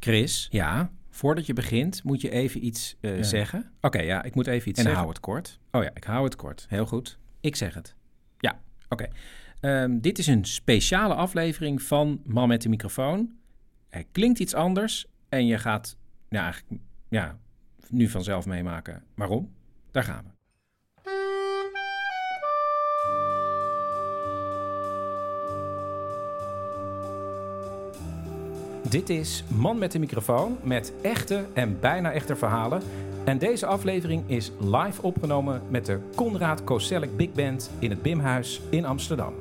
Chris, Ja, voordat je begint moet je even iets eh, zeggen. oké, ja, ik moet even iets En zeggen. hou het kort. Oh ja, ik hou het kort. Heel goed. Ik zeg het. Ja. Oké. Ehm, dit is een speciale aflevering van Man met de microfoon. Hij klinkt iets anders en je gaat ja, eigenlijk, ja, nu vanzelf meemaken. Waarom? Daar gaan we. Dit is Man met de microfoon met echte en bijna echte verhalen. En deze aflevering is live opgenomen met de Conrad Koselleck Big Band in het Bimhuis in Amsterdam.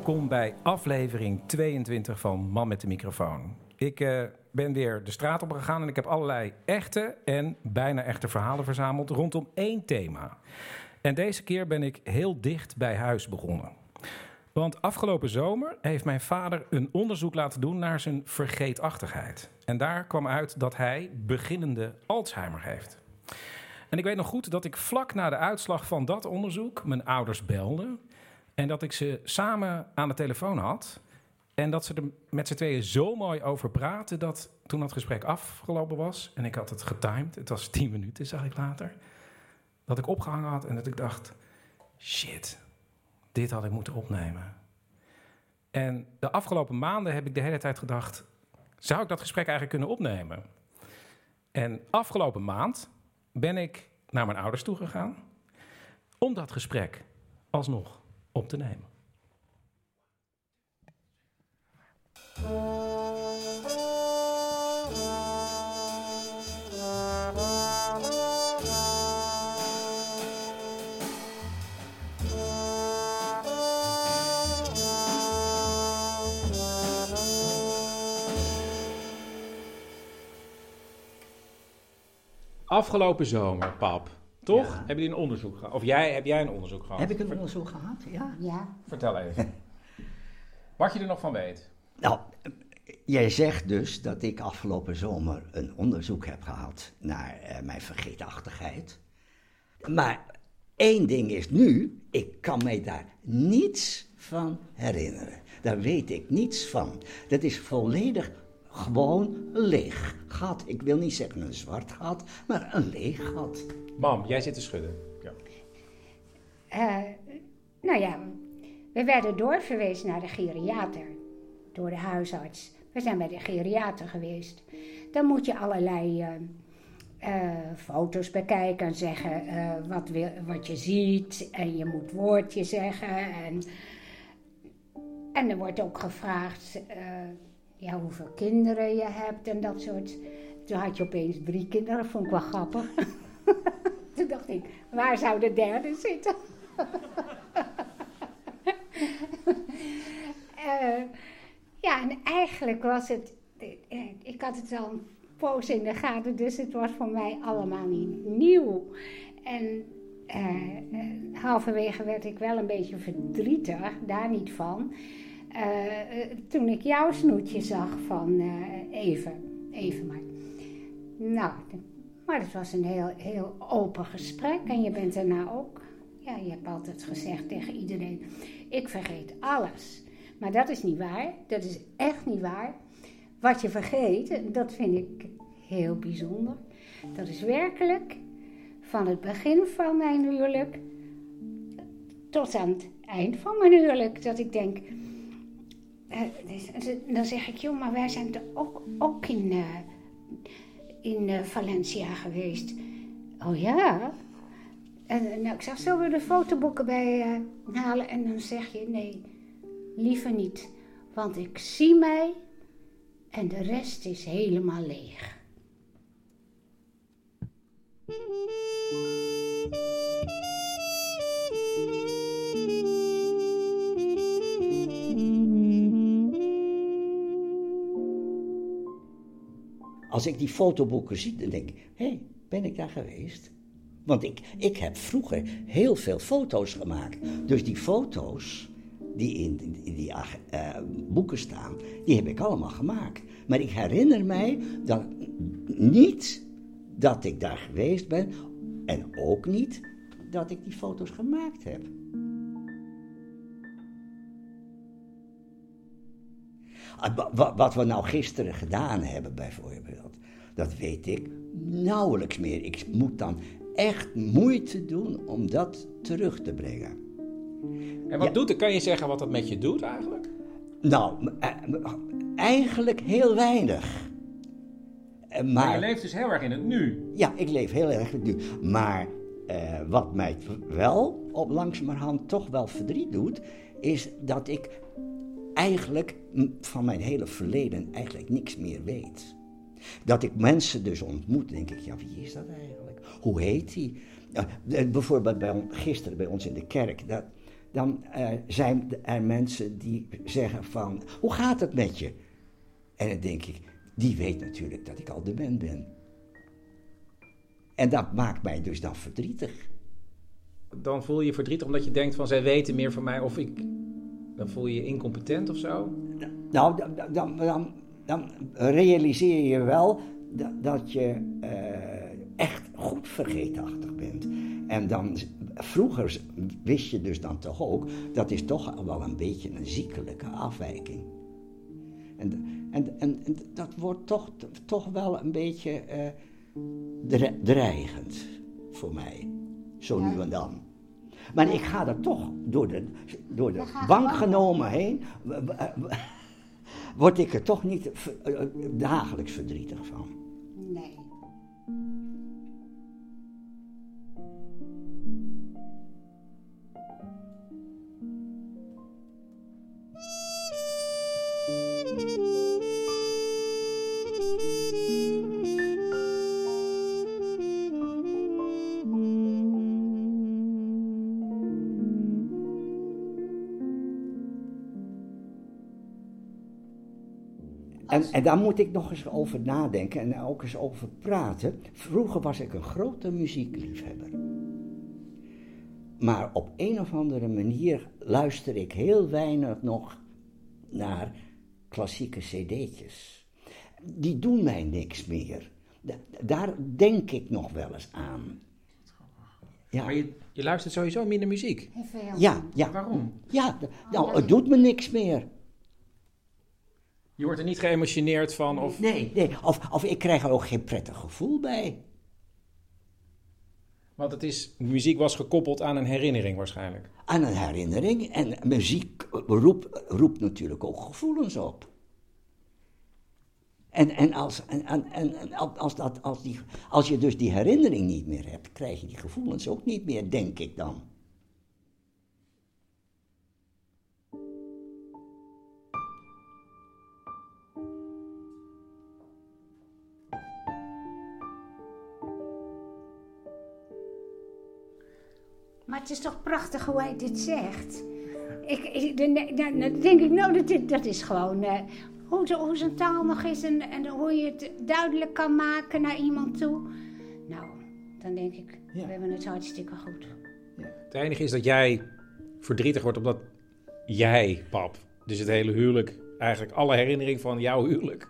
Welkom bij aflevering 22 van Man met de microfoon. Ik eh, ben weer de straat op gegaan en ik heb allerlei echte en bijna echte verhalen verzameld rondom één thema. En deze keer ben ik heel dicht bij huis begonnen. Want afgelopen zomer heeft mijn vader een onderzoek laten doen naar zijn vergeetachtigheid. En daar kwam uit dat hij beginnende Alzheimer heeft. En ik weet nog goed dat ik vlak na de uitslag van dat onderzoek mijn ouders belde. En dat ik ze samen aan de telefoon had. En dat ze er met z'n tweeën zo mooi over praten dat toen dat gesprek afgelopen was. En ik had het getimed, het was tien minuten, zag ik later. Dat ik opgehangen had en dat ik dacht: shit, dit had ik moeten opnemen. En de afgelopen maanden heb ik de hele tijd gedacht: zou ik dat gesprek eigenlijk kunnen opnemen? En afgelopen maand ben ik naar mijn ouders toe gegaan om dat gesprek alsnog op te nemen. Afgelopen zomer, pap. Toch? Ja. Hebben jullie een onderzoek gehad? Of jij, heb jij een onderzoek gehad? Heb ik een onderzoek gehad? Ja. Ja, Vertel even. Wat je er nog van weet. Nou, jij zegt dus dat ik afgelopen zomer een onderzoek heb gehad naar eh, mijn vergeetachtigheid. Maar één ding is nu, ik kan mij daar niets van herinneren. Daar weet ik niets van. Dat is volledig gewoon een leeg gat. Ik wil niet zeggen een zwart gat, maar een leeg gat. Mam, jij zit te schudden. Ja. eh, nou ja, we werden doorverwezen naar de geriater door de huisarts. We zijn bij de geriater geweest. Dan moet je allerlei eh, eh, foto's bekijken en zeggen eh, wat, wil, wat je ziet. En je moet woordje zeggen. En En er wordt ook gevraagd eh, ja, hoeveel kinderen je hebt en dat soort. Toen had je opeens drie kinderen, dat vond ik wel grappig. Toen dacht ik, waar zou de derde zitten? Eh, ja, en eigenlijk was het. eh, Ik had het al een poos in de gaten, dus het was voor mij allemaal niet nieuw. En eh, halverwege werd ik wel een beetje verdrietig, daar niet van. Toen ik jouw snoetje zag van even, even maar. Nou, maar het was een heel, heel open gesprek en je bent daarna ook. Ja, je hebt altijd gezegd tegen iedereen: ik vergeet alles. Maar dat is niet waar. Dat is echt niet waar. Wat je vergeet, dat vind ik heel bijzonder. Dat is werkelijk van het begin van mijn huwelijk tot aan het eind van mijn huwelijk. Dat ik denk, eh, dus- dan zeg ik, joh, maar wij zijn toch ook, ook in, eh, in eh, Valencia geweest. Oh ja? En, eh, nou, ik zeg, zullen we de fotoboeken bij eh, halen? En dan zeg je, nee, liever niet. Want ik zie mij en de rest is helemaal leeg. Als ik die fotoboeken zie, dan denk ik, hé, hey, ben ik daar geweest? Want ik, ik heb vroeger heel veel foto's gemaakt. Dus die foto's die in, die eh, boeken staan, die heb ik allemaal gemaakt. Maar ik herinner mij dan niet dat ik daar geweest ben en ook niet dat ik die foto's gemaakt heb. Wat we nou gisteren gedaan hebben, bijvoorbeeld, dat weet ik nauwelijks meer. Ik moet dan echt moeite doen om dat terug te brengen. En wat Ja. doet het? Kan je zeggen wat dat met je doet eigenlijk? Nou, eh, eigenlijk heel weinig. Eh, Maar, Maar, je leeft dus heel erg in het nu. ja, ik leef heel erg nu. Maar eh, wat mij wel op langzamerhand toch wel verdriet doet, is dat ik eigenlijk van mijn hele verleden eigenlijk niks meer weet. Dat ik mensen dus ontmoet, denk ik, ja, wie is dat eigenlijk? Hoe heet die? Eh, bijvoorbeeld bij, gisteren bij ons in de kerk, dat, dan eh, zijn er mensen die zeggen van, hoe gaat het met je? En dan denk ik, die weet natuurlijk dat ik al dement ben. En dat maakt mij dus dan verdrietig. Dan voel je je verdrietig omdat je denkt van zij weten meer van mij of ik... Dan voel je je incompetent of zo. Nou, dan, dan, dan, dan realiseer je wel dat, dat je eh, echt goed vergeetachtig bent. En dan, vroeger wist je dus dan toch ook, dat is toch wel een beetje een ziekelijke afwijking. En, en, en, en dat wordt toch, toch wel een beetje eh, dre- dreigend voor mij, zo nu en dan. Maar ik ga er toch door de, door de bank genomen heen, word ik er toch niet eh, dagelijks verdrietig van. Nee. En, en daar moet ik nog eens over nadenken en ook eens over praten. Vroeger was ik een grote muziekliefhebber. Maar op een of andere manier luister ik heel weinig nog naar klassieke cd'tjes. Die doen mij niks meer. Da- daar denk ik nog wel eens aan. Ja, Maar je, je luistert sowieso minder muziek. Veel. ja, ja. Waarom? Ja, nou, het doet me niks meer. Je wordt er niet geëmotioneerd van of... Nee, nee. Of, of ik krijg er ook geen prettig gevoel bij. Want het is, muziek was gekoppeld aan een herinnering waarschijnlijk. aan een herinnering. En muziek roept, roept natuurlijk ook gevoelens op. En, en, als, en, en, en als, dat, als, die, als je dus die herinnering niet meer hebt, krijg je die gevoelens ook niet meer, denk ik dan. Maar het is toch prachtig hoe hij dit zegt. Ik, ik, dan, dan- dan denk ik, nou, dat, dit- dat is gewoon eh, hoe, zo- hoe zijn taal nog is en, en hoe je het duidelijk kan maken naar iemand toe. Nou, dan denk ik, we hebben het hartstikke goed. Het enige is dat jij verdrietig wordt omdat jij, pap, dus het hele huwelijk, eigenlijk alle herinnering van jouw huwelijk,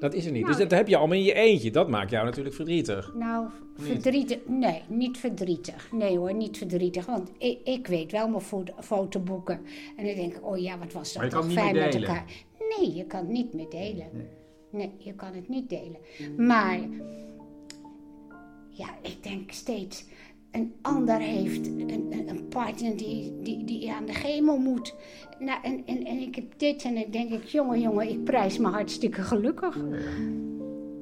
dat is er niet. Nou, dus dat heb je allemaal in je eentje. Dat maakt jou natuurlijk verdrietig. Nou, verdrietig. Nee, niet verdrietig. Nee hoor, niet verdrietig. Want ik, ik weet wel mijn fo- fotoboeken. En dan denk ik, oh ja, wat was Maar dat je toch fijn met elkaar. Nee, je kan het niet meer delen. Nee. je kan het niet delen. Maar, ja, ik denk steeds, een ander heeft een, een, partner die, die, die aan de chemo moet. Nou, en, en, en ik heb dit en dan denk ik, jongen, jongen, ik prijs me hartstikke gelukkig.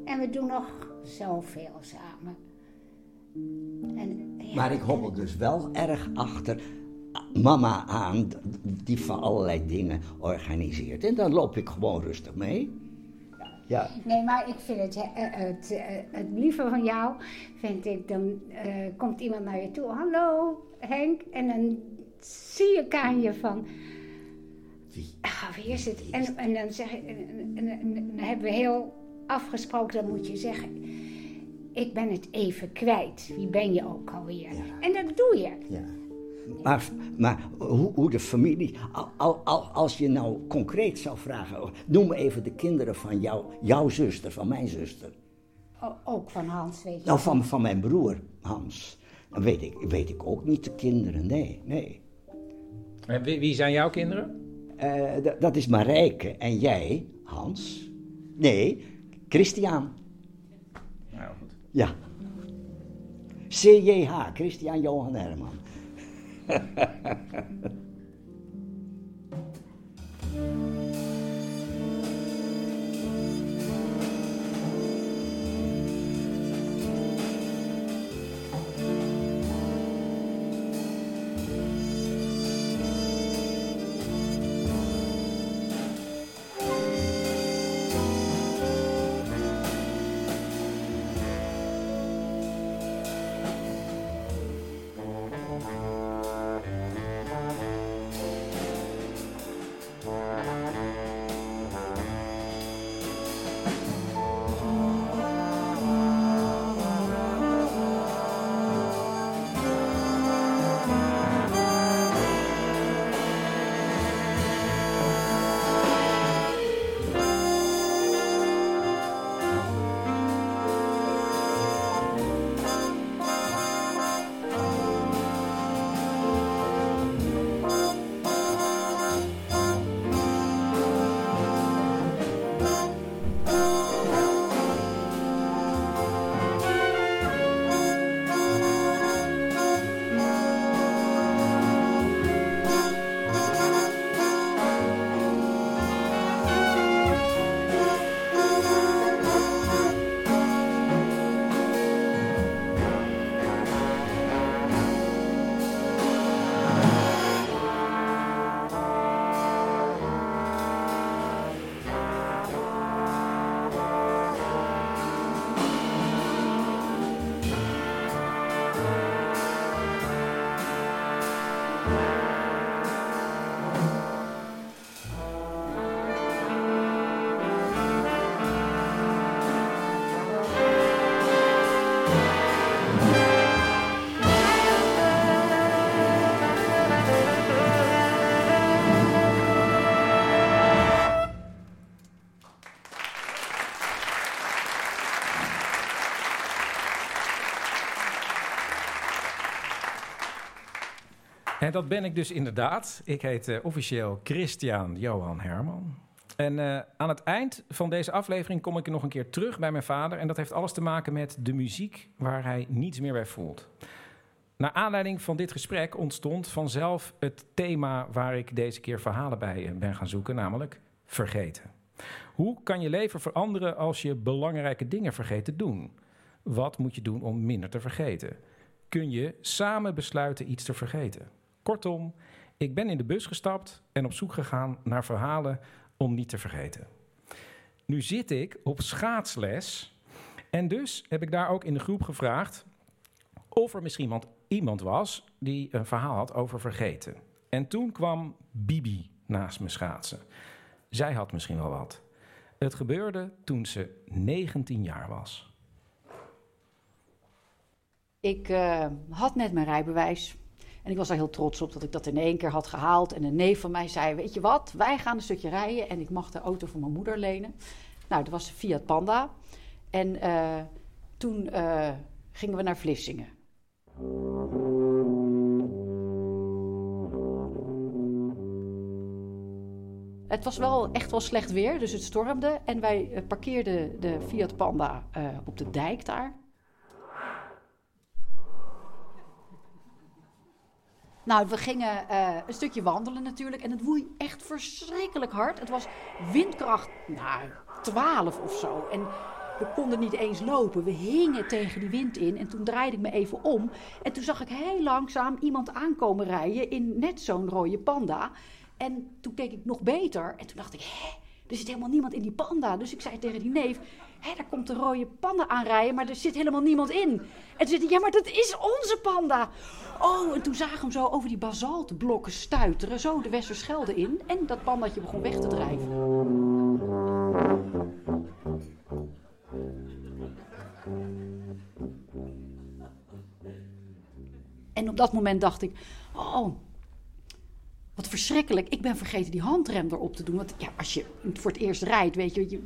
En we doen nog zoveel samen. En, Maar ik hobbel dus wel erg achter mama aan, die van allerlei dingen organiseert. En dan loop ik gewoon rustig mee. Ja, Nee, maar ik vind het, eh, het, eh, het lieve van jou, vind ik, dan eh, komt iemand naar je toe. Hallo Henk. En dan zie ik aan je van, ah, wie is het? En, en dan zeg ik, en, en- en- en dan hebben we heel afgesproken, dan moet je zeggen, ik ben het even kwijt. Wie ben je ook alweer? En dat doe je. ja. Maar, maar hoe, hoe de familie, al, al, al- als je nou concreet zou vragen, noem me even de kinderen van jou, jouw zuster, van mijn zuster. O- ook van Hans, weet je. Nou, van, van mijn broer Hans. Dan weet ik, weet ik ook niet de kinderen, nee, nee. En wie, wie zijn jouw kinderen? Eh, d- dat is Marijke en jij, Hans. Nee, Christian. Nou, goed. Ja. CJH, Christian Johan Herman. Thank you. En dat ben ik dus inderdaad. Ik heet eh, officieel Christian Johan Herman. En eh, aan het eind van deze aflevering kom ik nog een keer terug bij mijn vader. En dat heeft alles te maken met de muziek waar hij niets meer bij voelt. Naar aanleiding van dit gesprek ontstond vanzelf het thema waar ik deze keer verhalen bij eh, ben gaan zoeken, namelijk vergeten. Hoe kan je leven veranderen als je belangrijke dingen vergeet te doen? Wat moet je doen om minder te vergeten? Kun je samen besluiten iets te vergeten? Kortom, ik ben in de bus gestapt en op zoek gegaan naar verhalen om niet te vergeten. Nu zit ik op schaatsles en dus heb ik daar ook in de groep gevraagd of er misschien iemand, iemand was die een verhaal had over vergeten. En toen kwam Bibi naast me schaatsen. Zij had misschien wel wat. Het gebeurde toen ze 19 jaar was. Ik uh, had net mijn rijbewijs. En ik was daar heel trots op dat ik dat in één keer had gehaald. En een neef van mij zei: Weet je wat, wij gaan een stukje rijden. En ik mag de auto van mijn moeder lenen. Nou, dat was een Fiat Panda. En uh, toen uh, gingen we naar Vlissingen. Het was wel echt wel slecht weer, dus het stormde. En wij parkeerden de Fiat Panda op de dijk daar. Nou, we gingen uh, een stukje wandelen natuurlijk. En het woei echt verschrikkelijk hard. Het was windkracht, nou, 12 of zo. En we konden niet eens lopen. We hingen tegen die wind in. En toen draaide ik me even om. En toen zag ik heel langzaam iemand aankomen rijden in net zo'n rode panda. En toen keek ik nog beter. En toen dacht ik, hè, er zit helemaal niemand in die panda. Dus ik zei tegen die neef, hé, daar komt de rode panda aanrijden, maar er zit helemaal niemand in. En toen zei ja, maar dat is onze panda. Oh, en toen zagen we hem zo over die basaltblokken stuiteren, zo de Westerschelde in. En dat pandatje begon weg te drijven. En op dat moment dacht ik, oh, wat verschrikkelijk. Ik ben vergeten die handrem erop te doen. Want ja, als je voor het eerst rijdt, weet je, je,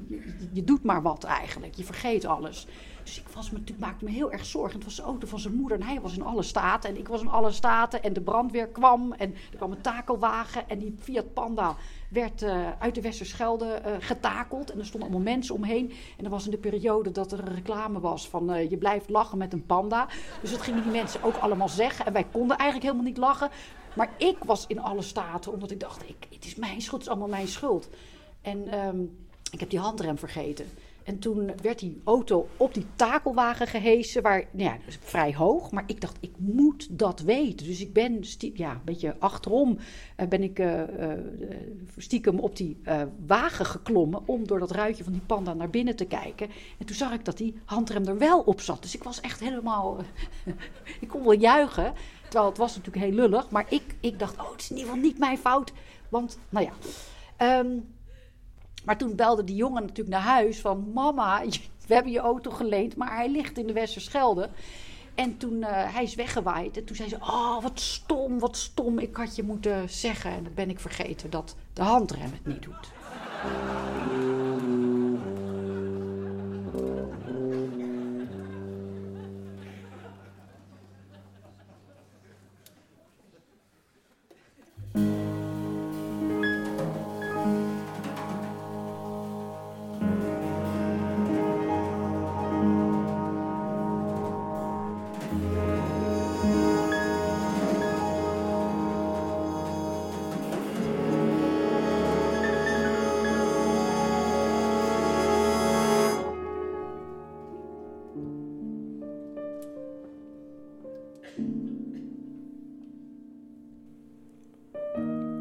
je, doet maar wat eigenlijk. Je vergeet alles. Dus ik was me, maakte me heel erg zorgen. Het was de auto van zijn moeder en hij was in alle staten. En ik was in alle staten. En de brandweer kwam. En er kwam een takelwagen. En die Fiat Panda werd uh, uit de Westerschelde uh, getakeld. En er stonden allemaal mensen omheen. En dat was in de periode dat er een reclame was van uh, je blijft lachen met een panda. Dus dat gingen die mensen ook allemaal zeggen. En wij konden eigenlijk helemaal niet lachen. Maar ik was in alle staten, omdat ik dacht, ik, het is mijn schuld, het is allemaal mijn schuld. En um, ik heb die handrem vergeten. En toen werd die auto op die takelwagen gehesen, waar, nou ja, vrij hoog. Maar ik dacht, ik moet dat weten. Dus ik ben ja, een beetje achterom uh, ben ik uh, uh, stiekem op die wagen geklommen... om door dat ruitje van die panda naar binnen te kijken. En toen zag ik dat die handrem er wel op zat. Dus ik was echt helemaal... ik kon wel juichen, terwijl het was natuurlijk heel lullig. Maar ik, ik dacht, oh, het is in ieder geval niet mijn fout. Want, nou ja... Um, maar toen belde die jongen natuurlijk naar huis van... Mama, we hebben je auto geleend, maar hij ligt in de Westerschelde. En toen uh, hij is weggewaaid. En toen zei ze, oh, wat stom, wat stom. Ik had je moeten zeggen. En dan ben ik vergeten dat de handrem het niet doet.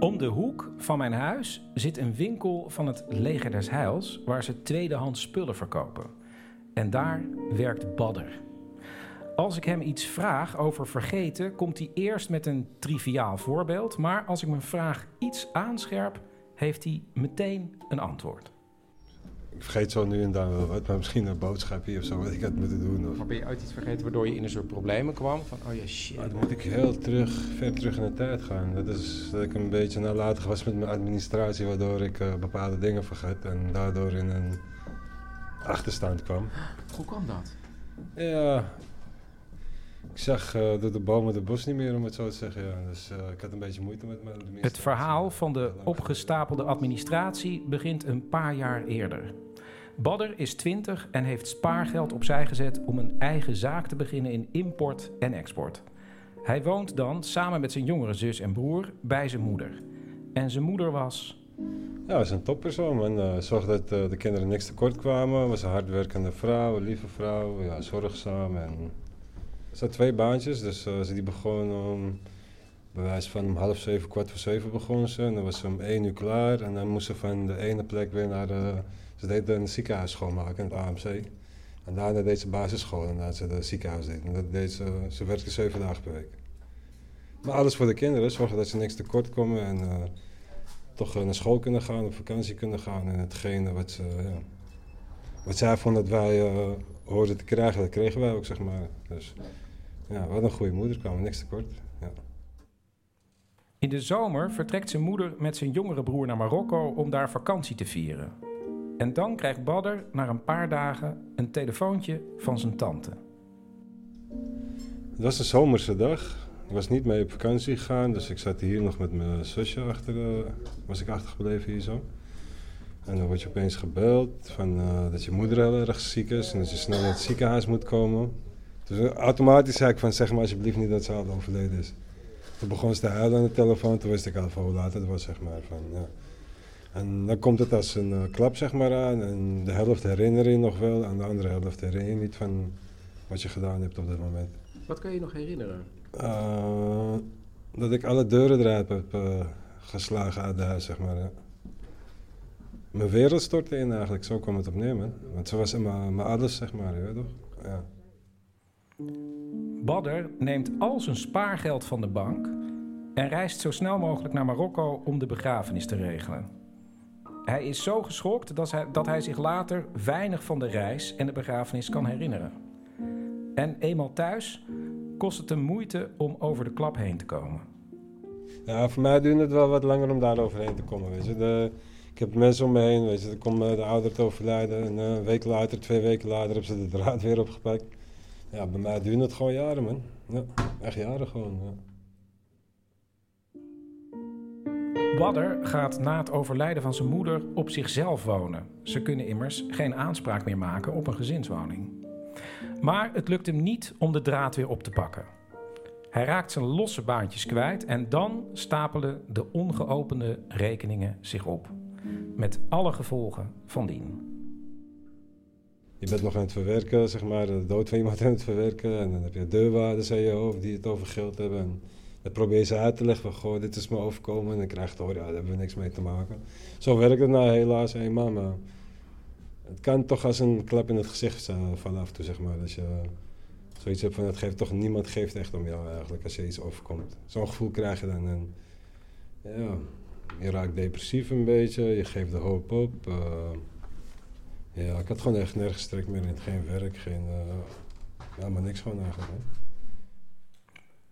Om de hoek van mijn huis zit een winkel van het Leger des Heils waar ze tweedehands spullen verkopen. En daar werkt Badder. Als ik hem iets vraag over vergeten, komt hij eerst met een triviaal voorbeeld, maar als ik mijn vraag iets aanscherp, heeft hij meteen een antwoord. Ik vergeet zo nu en dan wel wat, maar misschien een boodschapje of zo wat ik had moeten doen. Of... Maar ben je uit iets vergeten waardoor je in een soort problemen kwam? Van, oh ja, shit. dan moet ik heel terug, ver terug in de tijd gaan. Dat is dat ik een beetje nalatig was met mijn administratie, waardoor ik uh, bepaalde dingen vergat en daardoor in een achterstand kwam. Hoe kwam dat? Ja, ik zag uh, door de bomen de bos niet meer, om het zo te zeggen. Ja. Dus uh, ik had een beetje moeite met mijn Het verhaal van de opgestapelde administratie begint een paar jaar eerder. Badder is 20 en heeft spaargeld opzij gezet om een eigen zaak te beginnen in import en export. Hij woont dan samen met zijn jongere zus en broer bij zijn moeder. En zijn moeder was. Ja, was een toppersoon. En uh, zorgde dat uh, de kinderen niks tekort kwamen. Was een hardwerkende vrouw, een lieve vrouw, ja, zorgzaam. En... Ze had twee baantjes, dus uh, ze die begon om. Bij wijze van om half zeven, kwart voor zeven begon ze. En dan was ze om één uur klaar. En dan moest ze van de ene plek weer naar de ze deed een ziekenhuis schoonmaken, het AMC. En daarna deed ze basisschool en daarna ze de ziekenhuis deed. En dat deed ze, ze werkte zeven dagen per week. Maar alles voor de kinderen, zorgen dat ze niks tekort komen en uh, toch naar school kunnen gaan, op vakantie kunnen gaan. En hetgene wat, ze, ja, wat zij vonden dat wij uh, hoorden te krijgen, dat kregen wij ook, zeg maar. Dus ja, wat een goede moeder, kwamen niks tekort. Ja. In de zomer vertrekt zijn moeder met zijn jongere broer naar Marokko om daar vakantie te vieren. En dan krijgt Badder na een paar dagen een telefoontje van zijn tante. Het was een zomerse dag. Ik was niet mee op vakantie gegaan, dus ik zat hier nog met mijn zusje achter, uh, was ik achtergebleven hier zo. En dan word je opeens gebeld van, uh, dat je moeder heel erg ziek is en dat je snel naar het ziekenhuis moet komen. Dus automatisch zei ik van zeg maar alsjeblieft niet dat ze al overleden is. Toen begon ze te huilen aan de telefoon, toen wist ik al van hoe laat het was zeg maar. Van, ja. En dan komt het als een uh, klap zeg maar aan en de helft herinner je nog wel en de andere helft herinner je niet van wat je gedaan hebt op dat moment. Wat kan je nog herinneren? Uh, dat ik alle deuren eruit heb uh, geslagen uit de huis, zeg maar. Ja. Mijn wereld stortte in eigenlijk, zo kwam het op neer, man. Want ze was mijn alles, zeg maar, je weet toch? Ja. Badder neemt al zijn spaargeld van de bank en reist zo snel mogelijk naar Marokko om de begrafenis te regelen. Hij is zo geschokt dat hij, dat hij zich later weinig van de reis en de begrafenis kan herinneren. En eenmaal thuis kost het hem moeite om over de klap heen te komen. Ja, voor mij duurt het wel wat langer om daar overheen te komen. Weet je. De, ik heb mensen om me heen, weet je. Er komt de ouder te overlijden en een week later, twee weken later, hebben ze de draad weer opgepakt. Ja, bij mij duurt het gewoon jaren, man. Ja, echt jaren gewoon, ja. Badder gaat na het overlijden van zijn moeder op zichzelf wonen. Ze kunnen immers geen aanspraak meer maken op een gezinswoning. Maar het lukt hem niet om de draad weer op te pakken. Hij raakt zijn losse baantjes kwijt en dan stapelen de ongeopende rekeningen zich op. Met alle gevolgen van dien. Je bent nog aan het verwerken, zeg maar, de dood van iemand aan het verwerken. En dan heb je deurwaarders aan je hoofd die het over geld hebben. Dan probeer je ze uit te leggen van, goh, dit is me overkomen. En dan krijg je te horen, ja, daar hebben we niks mee te maken. Zo werkt het nou helaas eenmaal, maar het kan toch als een klap in het gezicht van af en toe, zeg maar. Dat je zoiets hebt van, het geeft toch, niemand geeft echt om jou eigenlijk als je iets overkomt. Zo'n gevoel krijg je dan. En, ja, je raakt depressief een beetje, je geeft de hoop op. Uh, ja, ik had gewoon echt nergens trek meer in. Geen werk, geen... Ja, maar niks gewoon eigenlijk.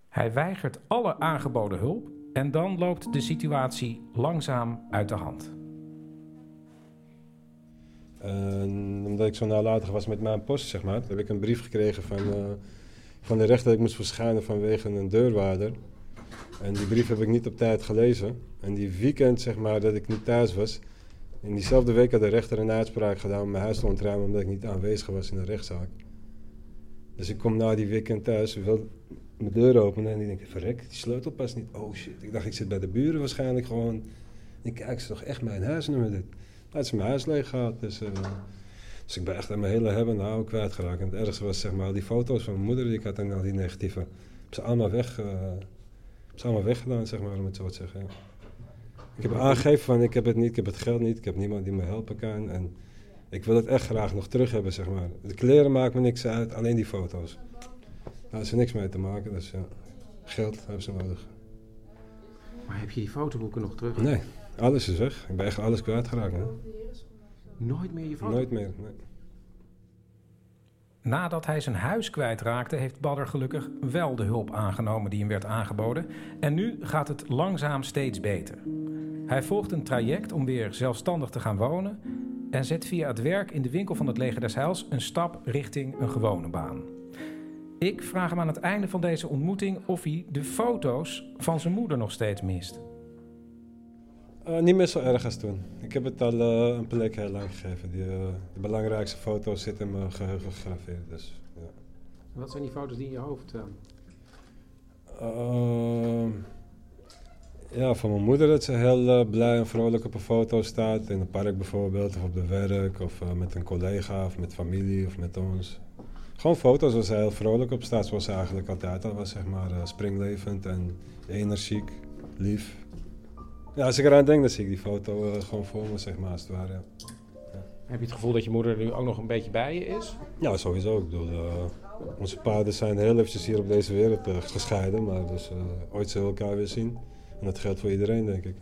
Hij weigert alle aangeboden hulp en dan loopt de situatie langzaam uit de hand. Omdat ik zo nalatig was met mijn post, zeg maar, heb ik een brief gekregen van, uh, van de rechter dat ik moest verschijnen vanwege een deurwaarder. En die brief heb ik niet op tijd gelezen. En die weekend, zeg maar, dat ik niet thuis was, in diezelfde week had de rechter een uitspraak gedaan om mijn huis te ontruimen omdat ik niet aanwezig was in de rechtszaak. Dus ik kom na die weekend thuis, mijn deur openen en ik denk, verrek, die sleutel past niet. Oh shit, ik dacht ik zit bij de buren waarschijnlijk gewoon. Ik kijk, is toch echt mijn huisnummer dit? Hij is mijn huis leeg gehad, dus... Uh, dus ik ben echt aan mijn hele hebben en houden kwijtgeraakt. En het ergste was zeg maar die foto's van mijn moeder die ik had en al die negatieve. Ik heb ze allemaal, weg, uh, ze allemaal weggedaan, zeg maar, om het zo te zeggen. Ik heb aangegeven van ik heb het niet, ik heb het geld niet, ik heb niemand die me helpen kan. En ik wil het echt graag nog terug hebben, zeg maar. De kleren maken me niks uit, alleen die foto's. Daar is er niks mee te maken, dus ja. Geld hebben ze nodig. Maar heb je die fotoboeken nog terug? Nee, alles is weg. Ik ben echt alles kwijtgeraakt. Hè? Nooit meer je foto? Nooit meer, nee. Nadat hij zijn huis kwijtraakte, heeft Badder gelukkig wel de hulp aangenomen die hem werd aangeboden. En nu gaat het langzaam steeds beter. Hij volgt een traject om weer zelfstandig te gaan wonen en zet via het werk in de winkel van het Leger des Heils een stap richting een gewone baan. Ik vraag hem aan het einde van deze ontmoeting of hij de foto's van zijn moeder nog steeds mist. Uh, niet meer zo erg als toen. Ik heb het al uh, een plek heel lang gegeven. Die, uh, de belangrijkste foto's zitten in mijn geheugen gegraveerd. Dus, ja. Wat zijn die foto's die in je hoofd staan? Ehm, ja, van mijn moeder dat ze heel blij en vrolijk op een foto staat. In het park bijvoorbeeld, of op de werk, of met een collega, of met familie, of met ons. Gewoon foto's waar ze heel vrolijk op staat, zoals ze eigenlijk altijd al was, zeg maar. springlevend en energiek, lief. Ja, als ik eraan denk, dan zie ik die foto uh, gewoon voor me, zeg maar, als het ware. Ja. Heb je het gevoel dat je moeder nu ook nog een beetje bij je is? Ja, sowieso. Ik bedoel, uh, onze paarden zijn heel eventjes hier op deze wereld uh, gescheiden. Maar dus ooit zullen we elkaar weer zien. En dat geldt voor iedereen, denk ik.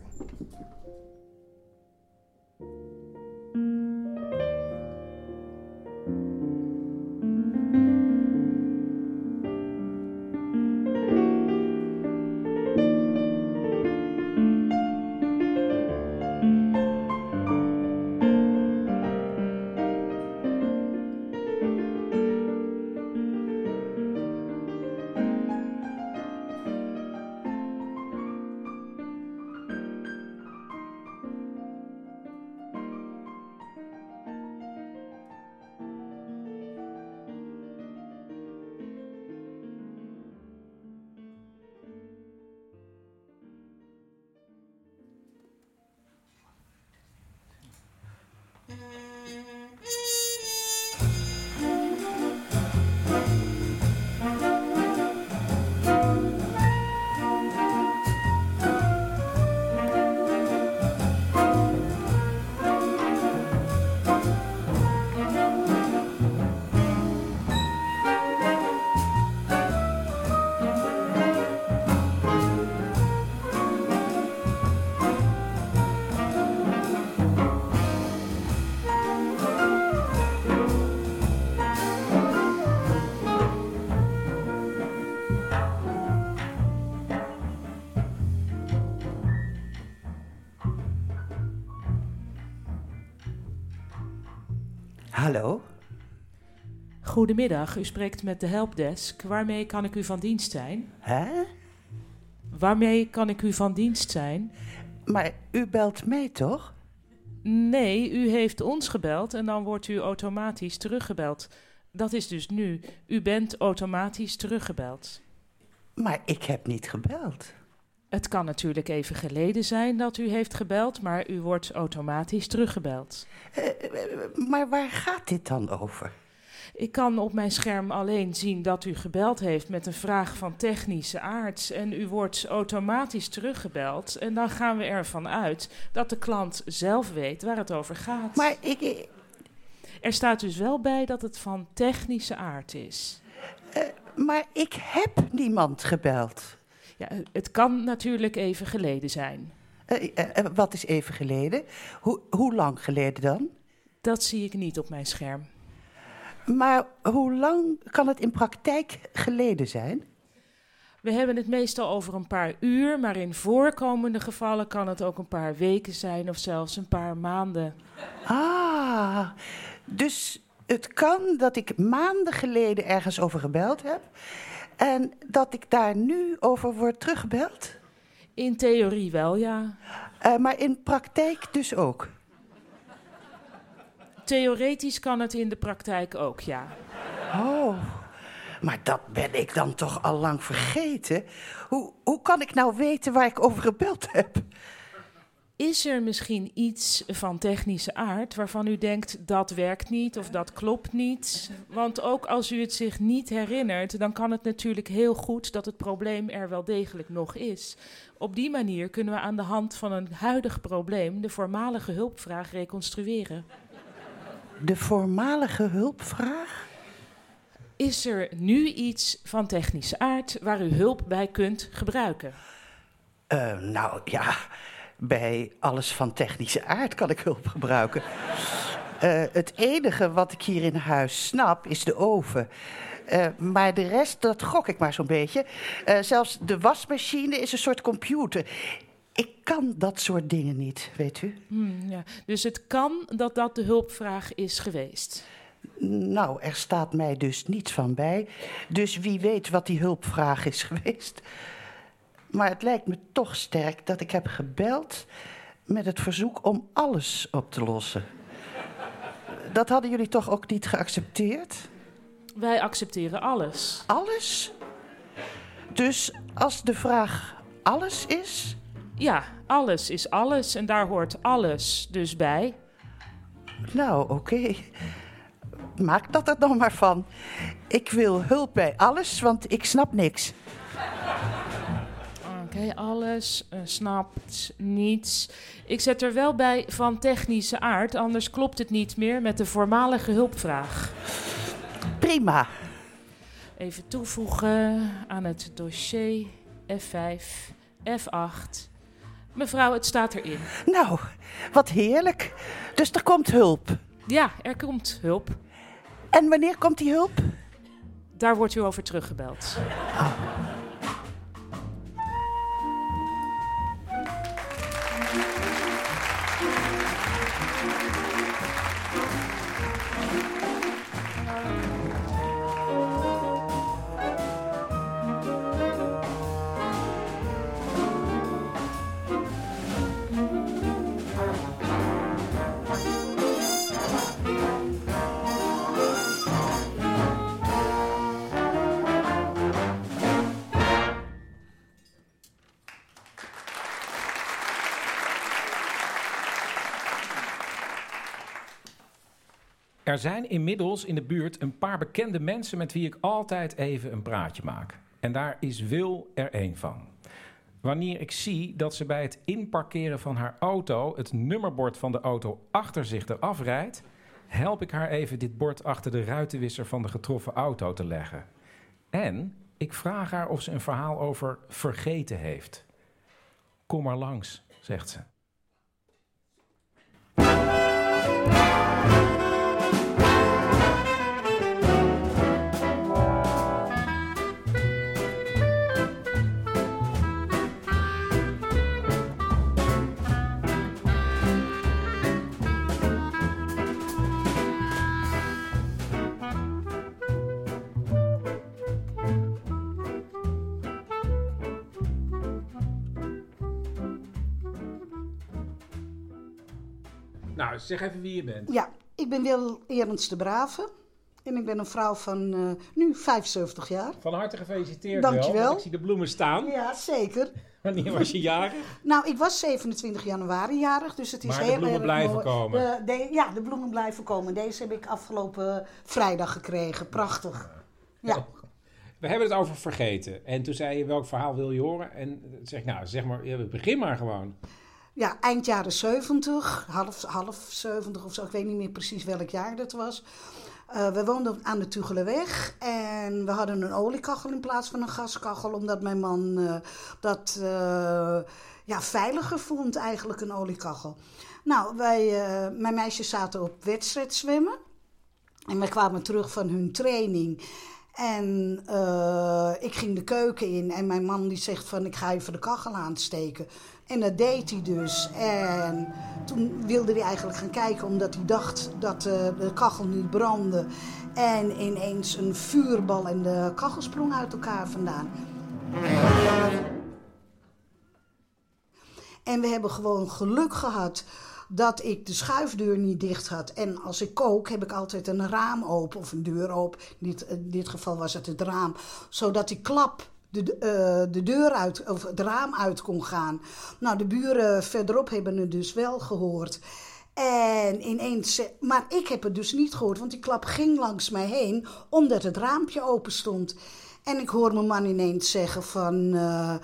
Goedemiddag, u spreekt met de helpdesk. Waarmee kan ik u van dienst zijn? Hè? Waarmee kan ik u van dienst zijn? Maar u belt mij toch? Nee, u heeft ons gebeld en dan wordt u automatisch teruggebeld. Dat is dus nu. U bent automatisch teruggebeld. Maar ik heb niet gebeld. Het kan natuurlijk even geleden zijn dat u heeft gebeld, maar u wordt automatisch teruggebeld. Uh, maar waar gaat dit dan over? Ik kan op mijn scherm alleen zien dat u gebeld heeft met een vraag van technische aard. En u wordt automatisch teruggebeld. En dan gaan we ervan uit dat de klant zelf weet waar het over gaat. Maar ik. Er staat dus wel bij dat het van technische aard is. Uh, maar ik heb niemand gebeld. Ja, het kan natuurlijk even geleden zijn. Uh, uh, wat is even geleden? Hoe lang geleden dan? Dat zie ik niet op mijn scherm. Maar hoe lang kan het in praktijk geleden zijn? We hebben het meestal over een paar uur, maar in voorkomende gevallen kan het ook een paar weken zijn of zelfs een paar maanden. Ah, dus het kan dat ik maanden geleden ergens over gebeld heb en dat ik daar nu over word teruggebeld? In theorie wel, ja. Uh, maar in praktijk dus ook? Theoretisch kan het in de praktijk ook, ja. Oh, maar dat ben ik dan toch al lang vergeten. Hoe, hoe kan ik nou weten waar ik over gebeld heb? Is er misschien iets van technische aard waarvan u denkt dat werkt niet of dat klopt niet? Want ook als u het zich niet herinnert, dan kan het natuurlijk heel goed dat het probleem er wel degelijk nog is. Op die manier kunnen we aan de hand van een huidig probleem de voormalige hulpvraag reconstrueren. De voormalige hulpvraag? Is er nu iets van technische aard waar u hulp bij kunt gebruiken? Uh, nou ja bij alles van technische aard kan ik hulp gebruiken. Uh, het enige wat ik hier in huis snap is de oven. Uh, maar de rest, dat gok ik maar zo'n beetje. Uh, zelfs de wasmachine is een soort computer. Ik kan dat soort dingen niet, weet u. Hmm, ja. Dus het kan dat dat de hulpvraag is geweest? Nou, er staat mij dus niets van bij. Dus wie weet wat die hulpvraag is geweest. Maar het lijkt me toch sterk dat ik heb gebeld met het verzoek om alles op te lossen. Dat hadden jullie toch ook niet geaccepteerd? Wij accepteren alles. Alles? Dus als de vraag alles is? Ja, alles is alles en daar hoort alles dus bij. Nou, oké. Okay. Maak dat er dan maar van. Ik wil hulp bij alles, want ik snap niks. Oké, alles, uh, snapt, niets. Ik zet er wel bij van technische aard, anders klopt het niet meer met de voormalige hulpvraag. Prima. Even toevoegen aan het dossier F5, F8. Mevrouw, het staat erin. Nou, wat heerlijk. Dus er komt hulp. Ja, er komt hulp. En wanneer komt die hulp? Daar wordt u over teruggebeld. Oh. Er zijn inmiddels in de buurt een paar bekende mensen met wie ik altijd even een praatje maak. En daar is Wil er één van. Wanneer ik zie dat ze bij het inparkeren van haar auto het nummerbord van de auto achter zich eraf rijdt, help ik haar even dit bord achter de ruitenwisser van de getroffen auto te leggen. En ik vraag haar of ze een verhaal over vergeten heeft. Kom maar langs, zegt ze. Zeg even wie je bent. Ja, ik ben Wil Ernst de Brave. En ik ben een vrouw van uh, nu 75 jaar. Van harte gefeliciteerd, Dankjewel. Ik zie de bloemen staan. Ja, zeker. Wanneer was je jarig? nou, ik was 27 januari jarig, dus het is maar heel de bloemen blijven mooi. komen. De, ja, de bloemen blijven komen. Deze heb ik afgelopen vrijdag gekregen. Prachtig. Ja. We hebben het over vergeten. En toen zei je, welk verhaal wil je horen? En zeg nou, zeg maar, begin maar gewoon. Ja, eind jaren 70, half, half 70 of zo, ik weet niet meer precies welk jaar dat was. Uh, we woonden aan de Tugelenweg en we hadden een oliekachel in plaats van een gaskachel, omdat mijn man uh, dat uh, ja, veiliger vond, eigenlijk een oliekachel. Nou, wij, mijn meisjes zaten op wedstrijd zwemmen en wij kwamen terug van hun training. En ik ging de keuken in en mijn man die zegt van ik ga even de kachel aansteken. En dat deed hij dus. En toen wilde hij eigenlijk gaan kijken omdat hij dacht dat uh, de kachel niet brandde. En ineens een vuurbal en de kachel sprong uit elkaar vandaan. En we hebben gewoon geluk gehad dat ik de schuifdeur niet dicht had. En als ik kook, heb ik altijd een raam open of een deur open. Dit, in dit geval was het het raam. Zodat die klap de, uh, de deur uit, of het raam uit kon gaan. Nou, de buren verderop hebben het dus wel gehoord. En ineens, maar ik heb het dus niet gehoord, want die klap ging langs mij heen, omdat het raampje open stond. En ik hoor mijn man ineens zeggen van, uh,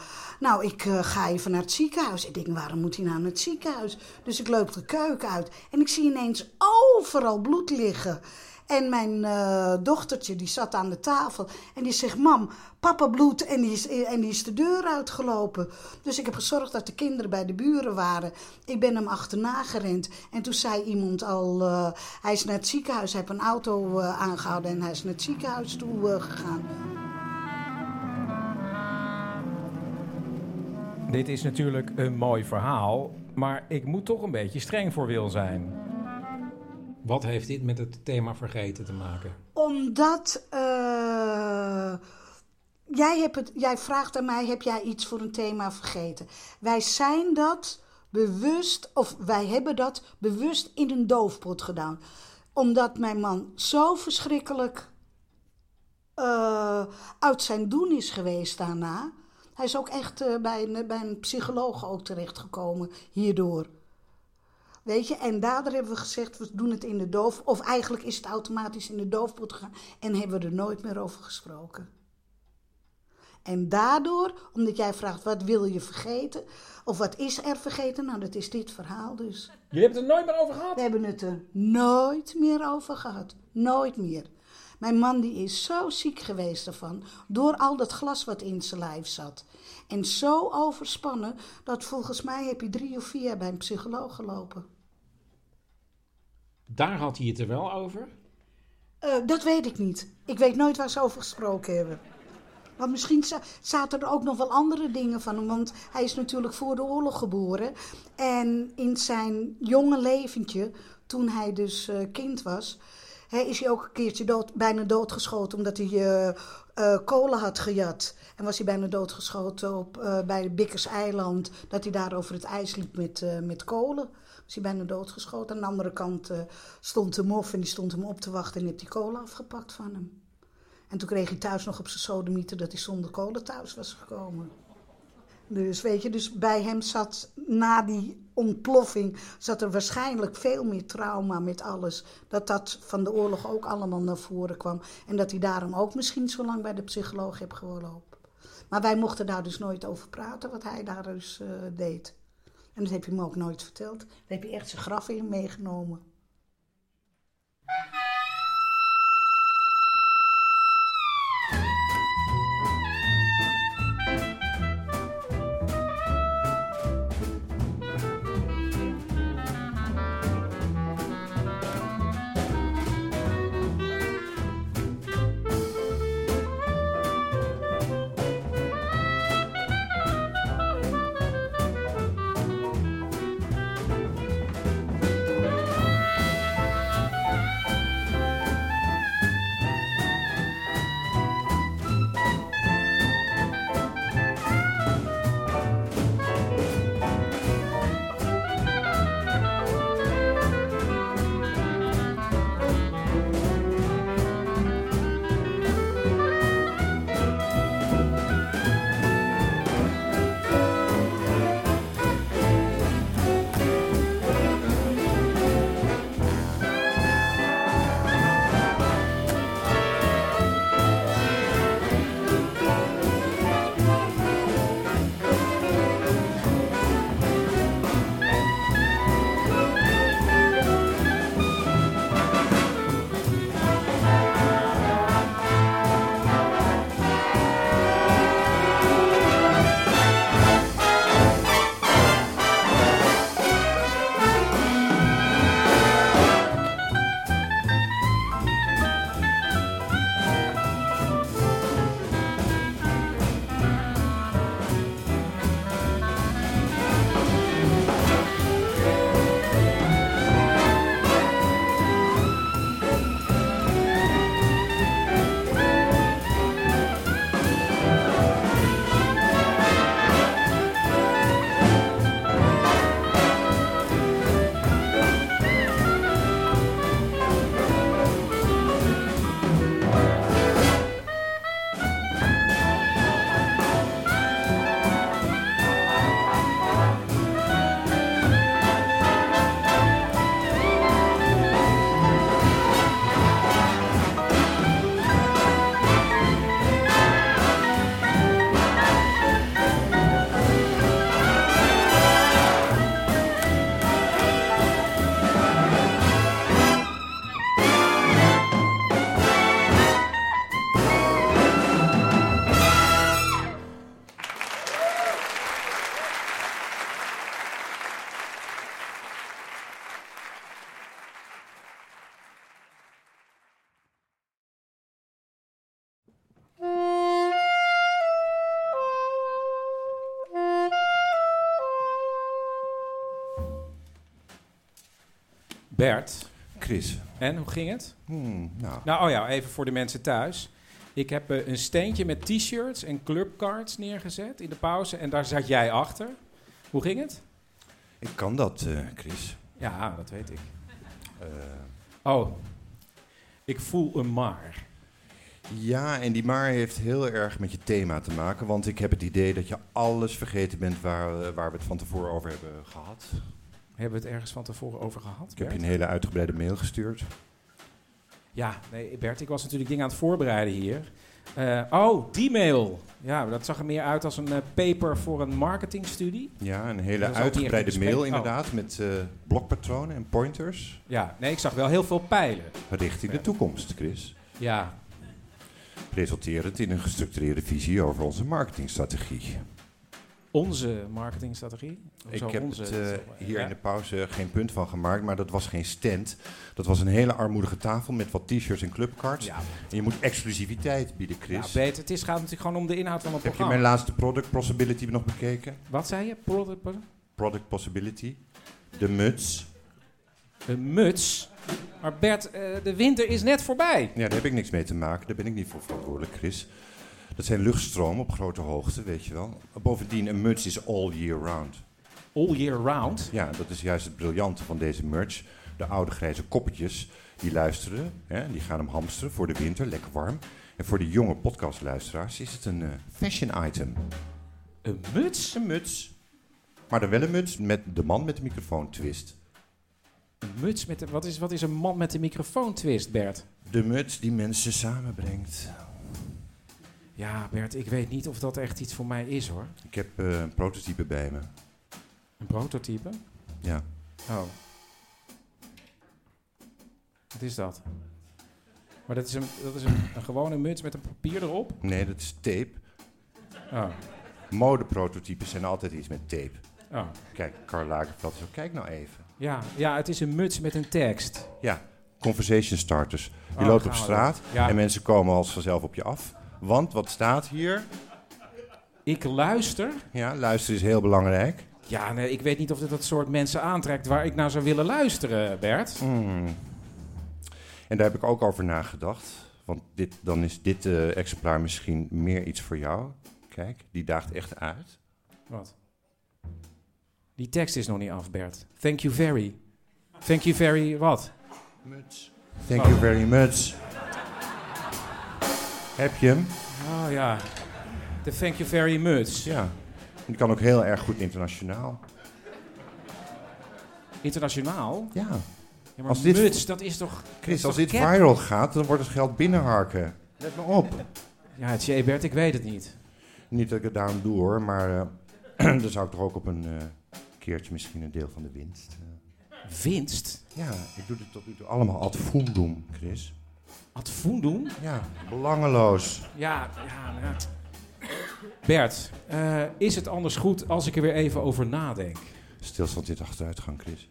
nou, ik uh, ga even naar het ziekenhuis. Ik denk, waarom moet hij nou naar het ziekenhuis? Dus ik loop de keuken uit en ik zie ineens overal bloed liggen. En mijn uh, dochtertje, die zat aan de tafel en die zegt, mam, papa bloed. En die, is, en die is de deur uitgelopen. Dus ik heb gezorgd dat de kinderen bij de buren waren. Ik ben hem achterna gerend. En toen zei iemand al, uh, hij is naar het ziekenhuis. Hij heeft een auto uh, aangehouden en hij is naar het ziekenhuis toe gegaan. Dit is natuurlijk een mooi verhaal, maar ik moet toch een beetje streng voor Wil zijn. Wat heeft dit met het thema vergeten te maken? Omdat uh, jij, hebt het, jij vraagt aan mij: heb jij iets voor een thema vergeten? Wij zijn dat bewust, of wij hebben dat bewust in een doofpot gedaan. Omdat mijn man zo verschrikkelijk uh, uit zijn doen is geweest daarna. Hij is ook echt uh, bij, een, bij een psycholoog ook terechtgekomen hierdoor. Weet je, en daardoor hebben we gezegd, we doen het in de doof... Of eigenlijk is het automatisch in de doofpot gegaan... en hebben we er nooit meer over gesproken. En daardoor, omdat jij vraagt wat wil je vergeten, of wat is er vergeten, nou dat is dit verhaal dus. Je hebt het er nooit meer over gehad? We hebben het er nooit meer over gehad. Nooit meer. Mijn man die is zo ziek geweest ervan, door al dat glas wat in zijn lijf zat. En zo overspannen, dat volgens mij heb je drie of vier jaar bij een psycholoog gelopen. Daar had hij het er wel over? Uh, dat weet ik niet. Ik weet nooit waar ze over gesproken hebben. Maar misschien zaten er ook nog wel andere dingen van hem. Want hij is natuurlijk voor de oorlog geboren. En in zijn jonge leventje, toen hij dus uh, kind was, is hij ook een keertje dood, bijna doodgeschoten omdat hij uh, kolen had gejat. En was hij bijna doodgeschoten op, bij Bikkers eiland, dat hij daar over het ijs liep met, met kolen. Was hij bijna doodgeschoten. Aan de andere kant stond de mof en die stond hem op te wachten en heeft die kolen afgepakt van hem. En toen kreeg hij thuis nog op zijn sodemieter dat hij zonder kolen thuis was gekomen. Dus weet je, dus bij hem zat na die ontploffing, zat er waarschijnlijk veel meer trauma met alles. Dat dat van de oorlog ook allemaal naar voren kwam. En dat hij daarom ook misschien zo lang bij de psycholoog heeft gelopen. Maar wij mochten daar dus nooit over praten, wat hij daar dus uh, deed. En dat heb je me ook nooit verteld. Daar heb je echt zijn graf in meegenomen. Bert. Chris. En, hoe ging het? Hmm, nou. nou, oh ja, even voor de mensen thuis. Ik heb uh, een steentje met t-shirts en clubcards neergezet in de pauze. En daar zat jij achter. Hoe ging het? Ik kan dat, uh, Chris. Ja, dat weet ik. Uh, oh, ik voel een maar. Ja, en die maar heeft heel erg met je thema te maken. Want ik heb het idee dat je alles vergeten bent waar, waar we het van tevoren over hebben gehad. Hebben we het ergens van tevoren over gehad? Ik heb je een hele uitgebreide mail gestuurd. Ja, nee, Bert, ik was natuurlijk dingen aan het voorbereiden hier. Eh, oh, die mail. Ja, dat zag er meer uit als een eh, paper voor een marketingstudie. Ja, een hele uitgebreide mail. Oh. inderdaad met eh, blokpatronen en pointers. Ja, nee, ik zag wel heel veel pijlen. Richting de toekomst, Chris. Ja, Resulterend in een gestructureerde visie over onze marketingstrategie. Onze marketingstrategie. Ik heb onze? het eh, hier Ja. in de pauze geen punt van gemaakt, maar dat was geen stand. Dat was een hele armoedige tafel met wat t-shirts en clubcards. Ja. En je moet exclusiviteit bieden, Ja, Chris. beter. Het is, gaat natuurlijk gewoon om de inhoud van het heb je programma. mijn laatste product possibility nog bekeken? Wat zei je? Product, Product possibility. De muts. Een muts? Maar Bert, eh, de winter is net voorbij. Ja, daar heb ik niks mee te maken. Daar ben ik niet voor verantwoordelijk, Chris. Dat zijn luchtstromen op grote hoogte, weet je wel. Bovendien, een muts is all year round. All year round? Ja, dat is juist het briljante van deze merch. De oude grijze koppetjes, die luisteren, hè, die gaan hem hamsteren voor de winter, lekker warm. En voor de jonge podcastluisteraars is het een eh, fashion item. Een muts? Een muts. Maar dan wel een muts met de man met de microfoon twist. Een muts met de, wat, is, wat is een man met de microfoon twist, Bert? De muts die mensen samenbrengt. Ja, Bert, ik weet niet of dat echt iets voor mij is, hoor. Ik heb eh, een prototype bij me. Een prototype? Ja. Oh. Wat is dat? Maar dat is een, dat is een, een gewone muts met een papier erop? Nee, dat is tape. Oh. Modeprototypes zijn altijd iets met tape. Oh. Kijk, Karl Lagerfeld zo, kijk nou even. Ja, ja, het is een muts met een tekst. Ja, conversation starters. Je Oh, loopt op straat. Ja. en mensen komen als vanzelf op je af. Want wat staat hier? Ik luister. Ja, luisteren is heel belangrijk. Ja, nee, ik weet niet of dit dat soort mensen aantrekt waar ik naar zou willen luisteren, Bert. Hmm. En daar heb ik ook over nagedacht. Want dit, dan is dit eh, exemplaar misschien meer iets voor jou. Kijk, die daagt echt uit. Wat? Die tekst is nog niet af, Bert. Thank you very. Thank you very wat? Muts. Thank you very much. Heb je hem? Oh ja. De thank you very much. Ja. Die kan ook heel erg goed internationaal. Internationaal? Ja. Ja, maar Als dit- muts, dat is toch... is Chris, als toch dit cap? viral gaat, dan wordt het geld binnenharken. Let me op. Ja, het is Bert, ik weet het niet. Niet dat ik het daarom doe hoor, maar eh, dan zou ik toch ook op een eh, keertje misschien een deel van de winst. eh. Winst? Ja, ik doe dit tot nu toe allemaal ad fundum, Chris. Ad fundum? Ja, belangeloos. Ja, ja, ja. Bert, eh, is het anders goed als ik er weer even over nadenk? Stilstand de achteruitgang, Chris.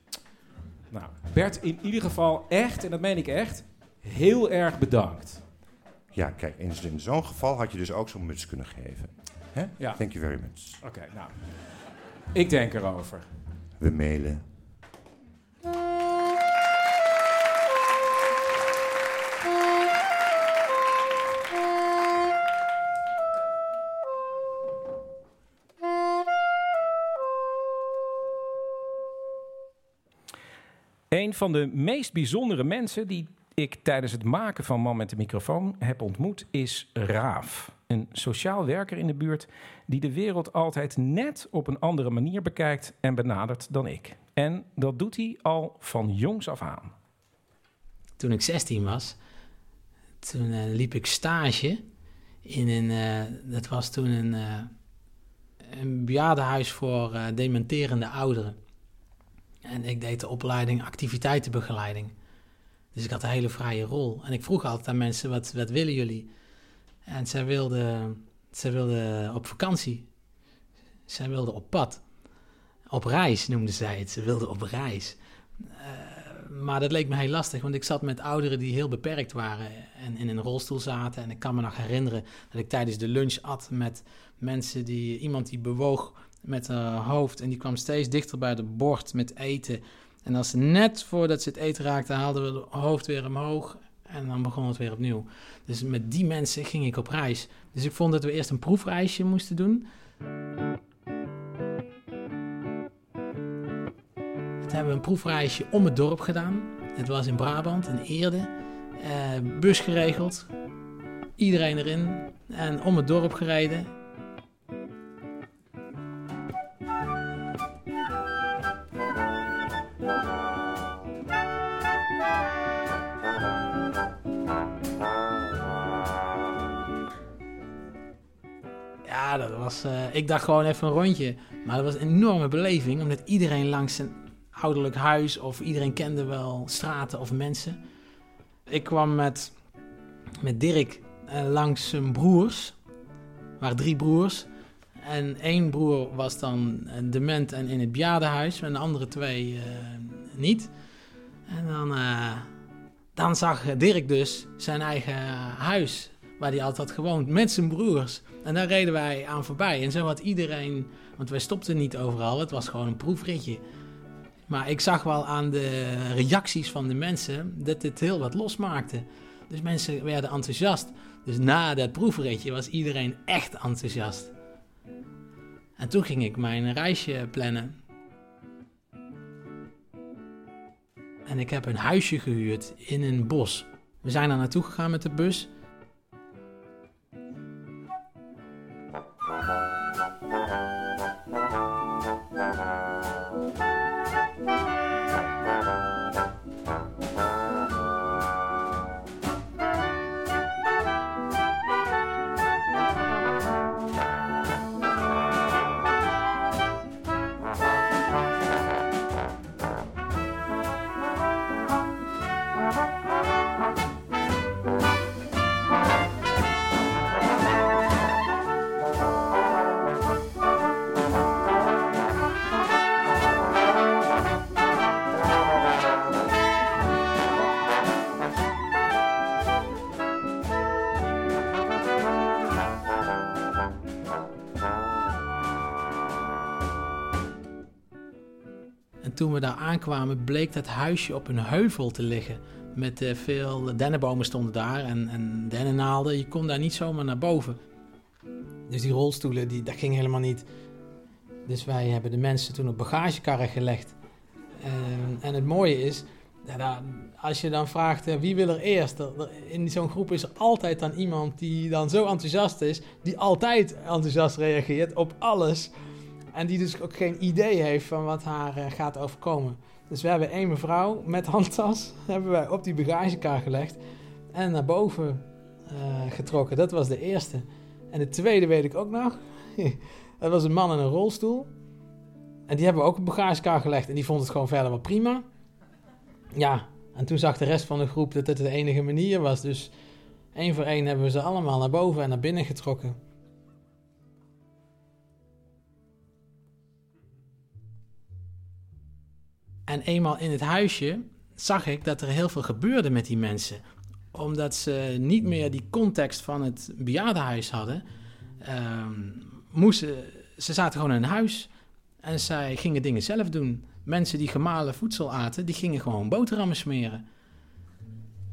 Nou, Bert, in ieder geval echt, en dat meen ik echt, heel erg bedankt. Ja, kijk, in, in zo'n geval had je dus ook zo'n muts kunnen geven. Hè? Ja. Thank you very much. Oké, nou. Ik denk erover. We mailen. Een van de meest bijzondere mensen die ik tijdens het maken van Man met de microfoon heb ontmoet is Raaf. Een sociaal werker in de buurt die de wereld altijd net op een andere manier bekijkt en benadert dan ik. En dat doet hij al van jongs af aan. Toen ik 16 was, toen eh, liep ik stage in een, eh, dat was toen een, eh een bejaardenhuis voor dementerende ouderen. En ik deed de opleiding activiteitenbegeleiding. Dus ik had een hele vrije rol. En ik vroeg altijd aan mensen, wat, wat willen jullie? En zij wilden, zij wilden op vakantie. Zij wilden op pad. Op reis noemden zij het. Ze wilden op reis. Eh, maar dat leek me heel lastig, want ik zat met ouderen die heel beperkt waren en in een rolstoel zaten. En ik kan me nog herinneren dat ik tijdens de lunch at met mensen die, iemand die bewoog met haar hoofd en die kwam steeds dichter bij het bord met eten. En als ze net voordat ze het eten raakten, haalden we het hoofd weer omhoog en dan begon het weer opnieuw. Dus met die mensen ging ik op reis. Dus ik vond dat we eerst een proefreisje moesten doen. Toen hebben we een proefreisje om het dorp gedaan. Het was in Brabant, in Eerde. Eh, bus geregeld. Iedereen erin. En om het dorp gereden. Dat was... eh, ik dacht gewoon even een rondje. Maar dat was een enorme beleving, omdat iedereen langs een ouderlijk huis... of iedereen kende wel straten of mensen. Ik kwam met, met Dirk eh, langs zijn broers. Er waren drie broers. En één broer was dan eh, dement en in het bejaardenhuis. En de andere twee niet. En dan, dan zag Dirk dus zijn eigen huis. Waar hij altijd gewoond. Met zijn broers. En daar reden wij aan voorbij. En zo had iedereen... Want wij stopten niet overal. Het was gewoon een proefritje. Maar ik zag wel aan de reacties van de mensen... dat dit heel wat losmaakte. Dus mensen werden enthousiast. Dus na dat proefritje was iedereen echt enthousiast. En toen ging ik mijn reisje plannen. En ik heb een huisje gehuurd in een bos. We zijn daar naartoe gegaan met de bus. En toen we daar aankwamen, bleek dat huisje op een heuvel te liggen. Met eh, veel dennenbomen stonden daar en, en dennennaalden. Je kon daar niet zomaar naar boven. Dus die rolstoelen, die, dat ging helemaal niet. Dus wij hebben de mensen toen op bagagekarren gelegd. En, en het mooie is, als je dan vraagt eh, wie wil er eerst, er- er- in zo'n groep is er altijd dan iemand die dan zo enthousiast is, die altijd enthousiast reageert op alles. En die dus ook geen idee heeft van wat haar eh, gaat overkomen. Dus we hebben één mevrouw met handtas hebben wij op die bagagekar gelegd en naar boven eh, getrokken. Dat was de eerste. En de tweede weet ik ook nog. dat was een man in een rolstoel. En die hebben we ook op bagagekar gelegd. En die vond het gewoon verder wel prima. Ja, en toen zag de rest van de groep dat het de enige manier was. Dus één voor één hebben we ze allemaal naar boven en naar binnen getrokken. En eenmaal in het huisje zag ik dat er heel veel gebeurde met die mensen. Omdat ze niet meer die context van het bejaardenhuis hadden. ehm, moesten, ze zaten gewoon in een huis en zij gingen dingen zelf doen. Mensen die gemalen voedsel aten, die gingen gewoon boterhammen smeren.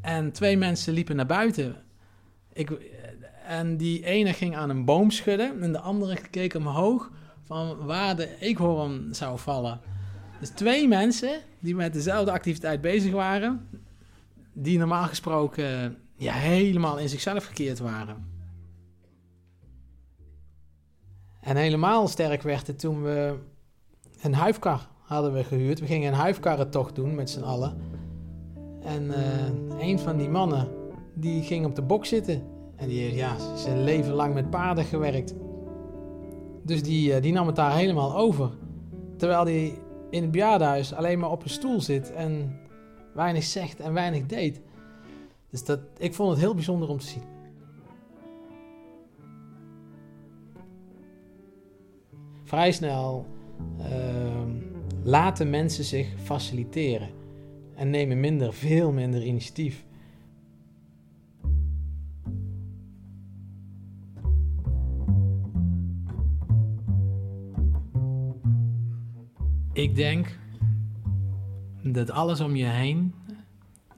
En twee mensen liepen naar buiten. Ik, en die ene ging aan een boom schudden en de andere keek omhoog van waar de eekhoorn zou vallen. Dus twee mensen die met dezelfde activiteit bezig waren, die normaal gesproken ja, helemaal in zichzelf gekeerd waren. En helemaal sterk werd het toen we een huifkar hadden we gehuurd. We gingen een huifkarrentocht doen met z'n allen. En eh, een van die mannen, die ging op de bok zitten. En die heeft ja, zijn leven lang met paarden gewerkt. Dus die, eh, die nam het daar helemaal over. Terwijl hij in het bejaardenhuis alleen maar op een stoel zit en weinig zegt en weinig deed. Dus dat, ik vond het heel bijzonder om te zien. Vrij snel ehm, laten mensen zich faciliteren en nemen minder, veel minder initiatief. Ik denk dat alles om je heen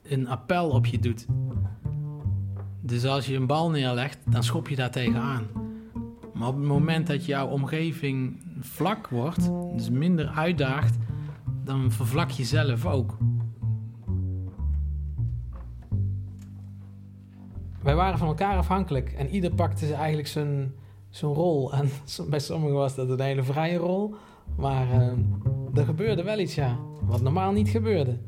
een appel op je doet. Dus als je een bal neerlegt, dan schop je daar tegenaan. Maar op het moment dat jouw omgeving vlak wordt, dus minder uitdaagt, dan vervlak je zelf ook. Wij waren van elkaar afhankelijk en ieder pakte eigenlijk zijn, zijn rol. En bij sommigen was dat een hele vrije rol, maar eh, er gebeurde wel iets, ja, wat normaal niet gebeurde.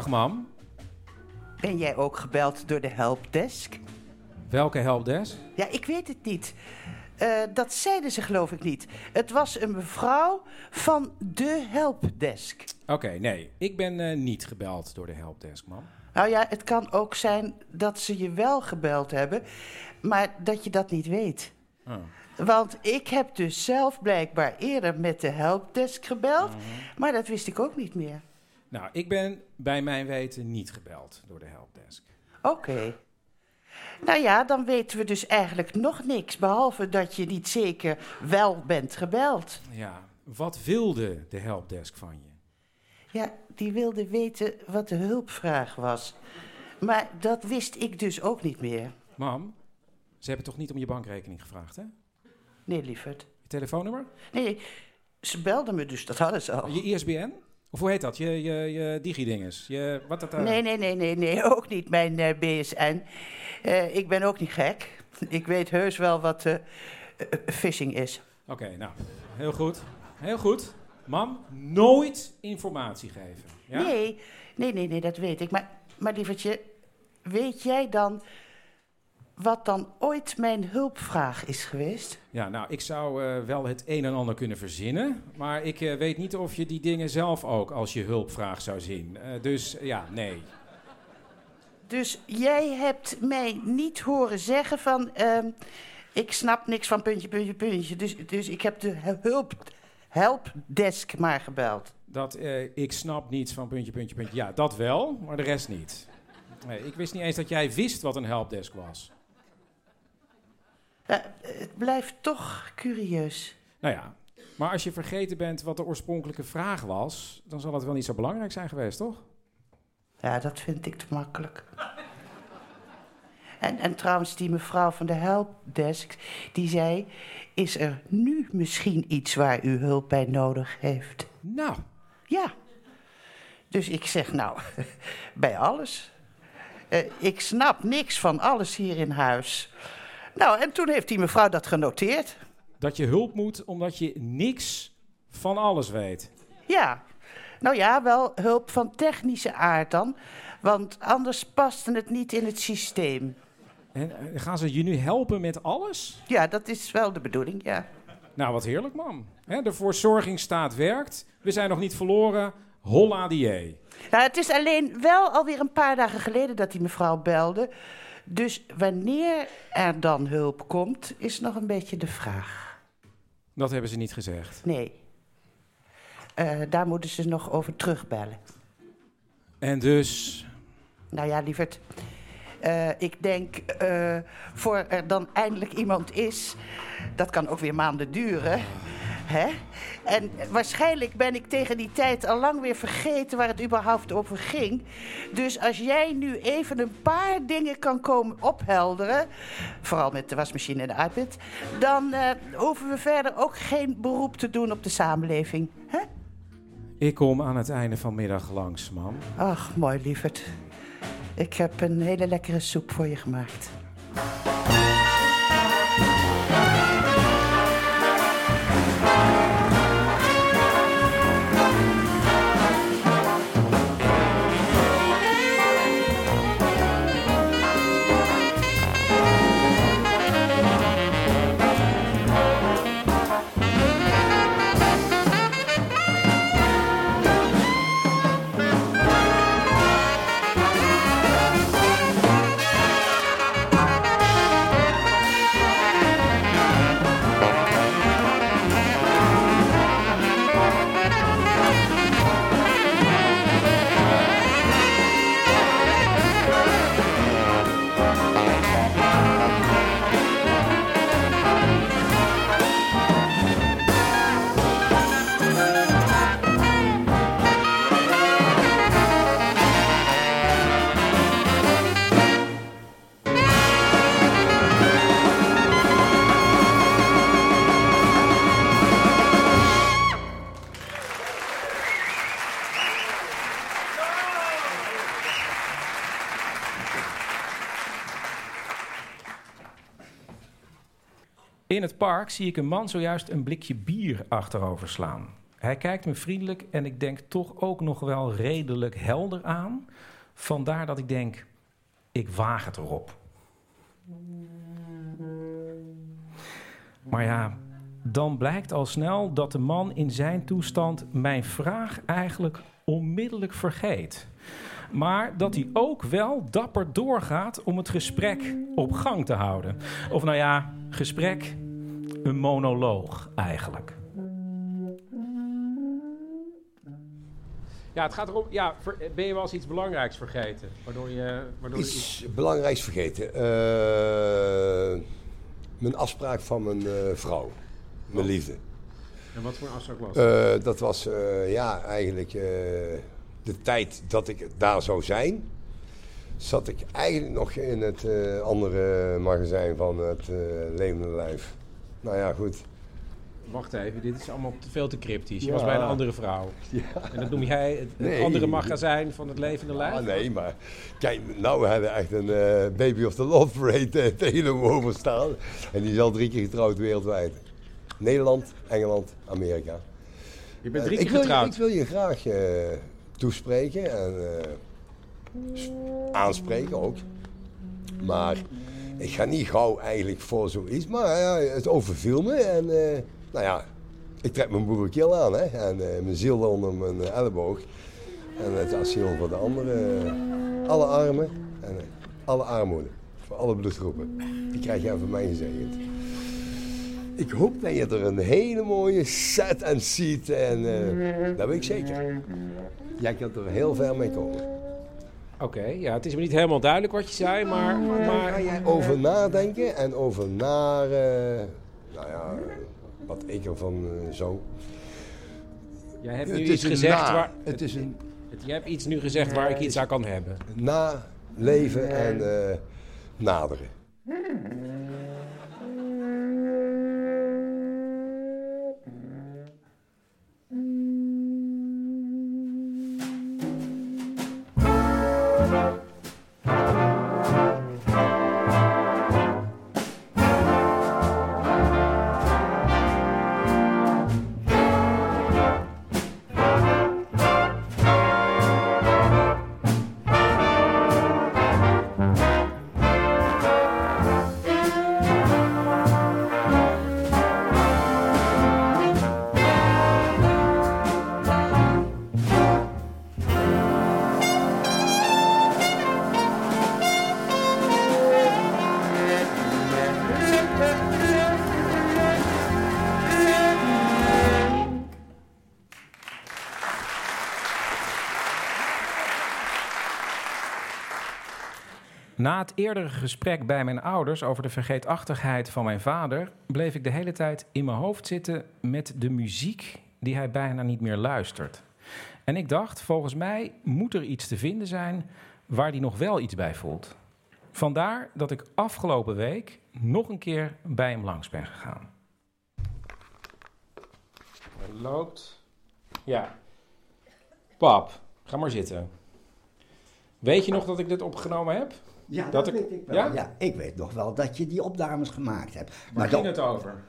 Dag mam. Ben jij ook gebeld door de helpdesk? Welke helpdesk? Ja, ik weet het niet. Eh, dat zeiden ze geloof ik niet. Het was een mevrouw van de helpdesk. Oké, nee. Ik ben eh, niet gebeld door de helpdesk, mam. Nou ja, het kan ook zijn dat ze je wel gebeld hebben, maar dat je dat niet weet. Oh. Want ik heb dus zelf blijkbaar eerder met de helpdesk gebeld, maar dat wist ik ook niet meer. Nou, ik ben bij mijn weten niet gebeld door de helpdesk. Oké. Nou ja, dan weten we dus eigenlijk nog niks, behalve dat je niet zeker wel bent gebeld. Ja, wat wilde de helpdesk van je? Ja, die wilde weten wat de hulpvraag was. Maar dat wist ik dus ook niet meer. Mam, ze hebben toch niet om je bankrekening gevraagd, hè? Nee, lieverd. Je telefoonnummer? Nee, ze belden me dus, dat hadden ze al. Je ISBN? Of hoe heet dat? Je, je, je digidinges? Je, wat dat, eh, Nee, nee, nee, nee, nee, ook niet mijn eh, BSN. Eh, ik ben ook niet gek. Ik weet heus wel wat phishing is. Oké, nou, heel goed. Heel goed. Mam, nooit informatie geven. Ja? Nee, nee, nee, nee, dat weet ik. Maar, maar lievertje, weet jij dan wat dan ooit mijn hulpvraag is geweest? Ja, nou, ik zou eh, wel het een en ander kunnen verzinnen. Maar ik eh, weet niet of je die dingen zelf ook als je hulpvraag zou zien. Eh, dus ja, nee. Dus jij hebt mij niet horen zeggen van... ehm, ik snap niks van puntje, puntje, puntje. Dus, dus ik heb de hulp, helpdesk maar gebeld. Dat ik snap niets van puntje, puntje, puntje. Ja, dat wel, maar de rest niet. Nee, ik wist niet eens dat jij wist wat een helpdesk was. Ja, het blijft toch curieus. Nou ja, maar als je vergeten bent wat de oorspronkelijke vraag was, dan zal het wel niet zo belangrijk zijn geweest, toch? Ja, dat vind ik te makkelijk. En, en trouwens, die mevrouw van de helpdesk, die zei... is er nu misschien iets waar u hulp bij nodig heeft? Nou. Ja. Dus ik zeg, nou, bij alles. Eh, ik snap niks van alles hier in huis. Nou, en toen heeft die mevrouw dat genoteerd. Dat je hulp moet omdat je niks van alles weet. Ja, nou ja, wel hulp van technische aard dan. Want anders paste het niet in het systeem. En eh, gaan ze je nu helpen met alles? Ja, dat is wel de bedoeling, ja. Nou, wat heerlijk, mam. Hè, de verzorgingsstaat werkt. We zijn nog niet verloren. Holla die. Nou, het is alleen wel alweer een paar dagen geleden dat die mevrouw belde. Dus wanneer er dan hulp komt, is nog een beetje de vraag. Dat hebben ze niet gezegd. Nee. Eh, daar moeten ze nog over terugbellen. En dus. Nou ja, lieverd. Eh, ik denk, eh, voor er dan eindelijk iemand is, dat kan ook weer maanden duren. Hè? En waarschijnlijk ben ik tegen die tijd al lang weer vergeten waar het überhaupt over ging. Dus als jij nu even een paar dingen kan komen ophelderen, vooral met de wasmachine en de iPad, dan eh, hoeven we verder ook geen beroep te doen op de samenleving. Hè? Ik kom aan het einde van middag langs, mam. Ach, mooi lieverd. Ik heb een hele lekkere soep voor je gemaakt. In het park zie ik een man zojuist een blikje bier achterover slaan. Hij kijkt me vriendelijk en ik denk toch ook nog wel redelijk helder aan. Vandaar dat ik denk, ik waag het erop. Maar ja, dan blijkt al snel dat de man in zijn toestand mijn vraag eigenlijk onmiddellijk vergeet. Maar dat hij ook wel dapper doorgaat om het gesprek op gang te houden. Of nou ja, gesprek, een monoloog eigenlijk. Ja, het gaat erom. Ja, ver- ben je wel eens iets belangrijks vergeten? Waardoor je. Waardoor je Iets belangrijks vergeten. Eh, mijn afspraak van mijn eh, vrouw. Mijn liefde. En wat voor een afspraak was Eh, dat was eh, ja, eigenlijk eh, de tijd dat ik daar zou zijn. Zat ik eigenlijk nog in het eh, andere magazijn van het eh, Levende Lijf. Nou ja, goed. Wacht even, dit is allemaal te veel te cryptisch. Je Ja. was bij een andere vrouw. Ja. En dat noem jij het, het Nee. andere magazijn van het levende lijf? Ah, nee, maar kijk, nou we hebben echt een eh, Baby of the Love Parade eh, tegenover staan. En die is al drie keer getrouwd wereldwijd. Nederland, Engeland, Amerika. Je bent Eh, drie ik keer wil je- getrouwd. ik wil je graag eh, toespreken en eh, aanspreken ook. Maar ik ga niet gauw eigenlijk voor zoiets. Maar ja, het overviel me en eh, nou ja, ik trek mijn boerenkeel aan hè, en eh, mijn ziel onder mijn eh, elleboog. En het asiel voor de anderen. alle armen en alle armoede. Voor alle bloedgroepen. Die krijg jij van mij gezegend. Ik hoop dat je er een hele mooie set en ziet. En eh, dat weet ik zeker. Jij kunt er heel ver mee komen. Oké, ja, het is me niet helemaal duidelijk wat je zei, maar... maar Ga jij over nadenken en over naar, eh, nou ja, wat ik ervan eh, zo. Jij hebt nu iets gezegd na- waar... het is een- het- Je hebt iets nu gezegd waar ik iets aan kan hebben. Naleven en eh, naderen. Na het eerdere gesprek bij mijn ouders over de vergeetachtigheid van mijn vader, bleef ik de hele tijd in mijn hoofd zitten met de muziek die hij bijna niet meer luistert. En ik dacht, volgens mij moet er iets te vinden zijn waar hij nog wel iets bij voelt. Vandaar dat ik afgelopen week nog een keer bij hem langs ben gegaan. Hij loopt. Ja. Pap, ga maar zitten. Weet je nog dat ik dit opgenomen heb? Ja, dat, weet ik wel. Ja? Ja? ik weet nog wel dat je die opnames gemaakt hebt. Waar dan- ging het over?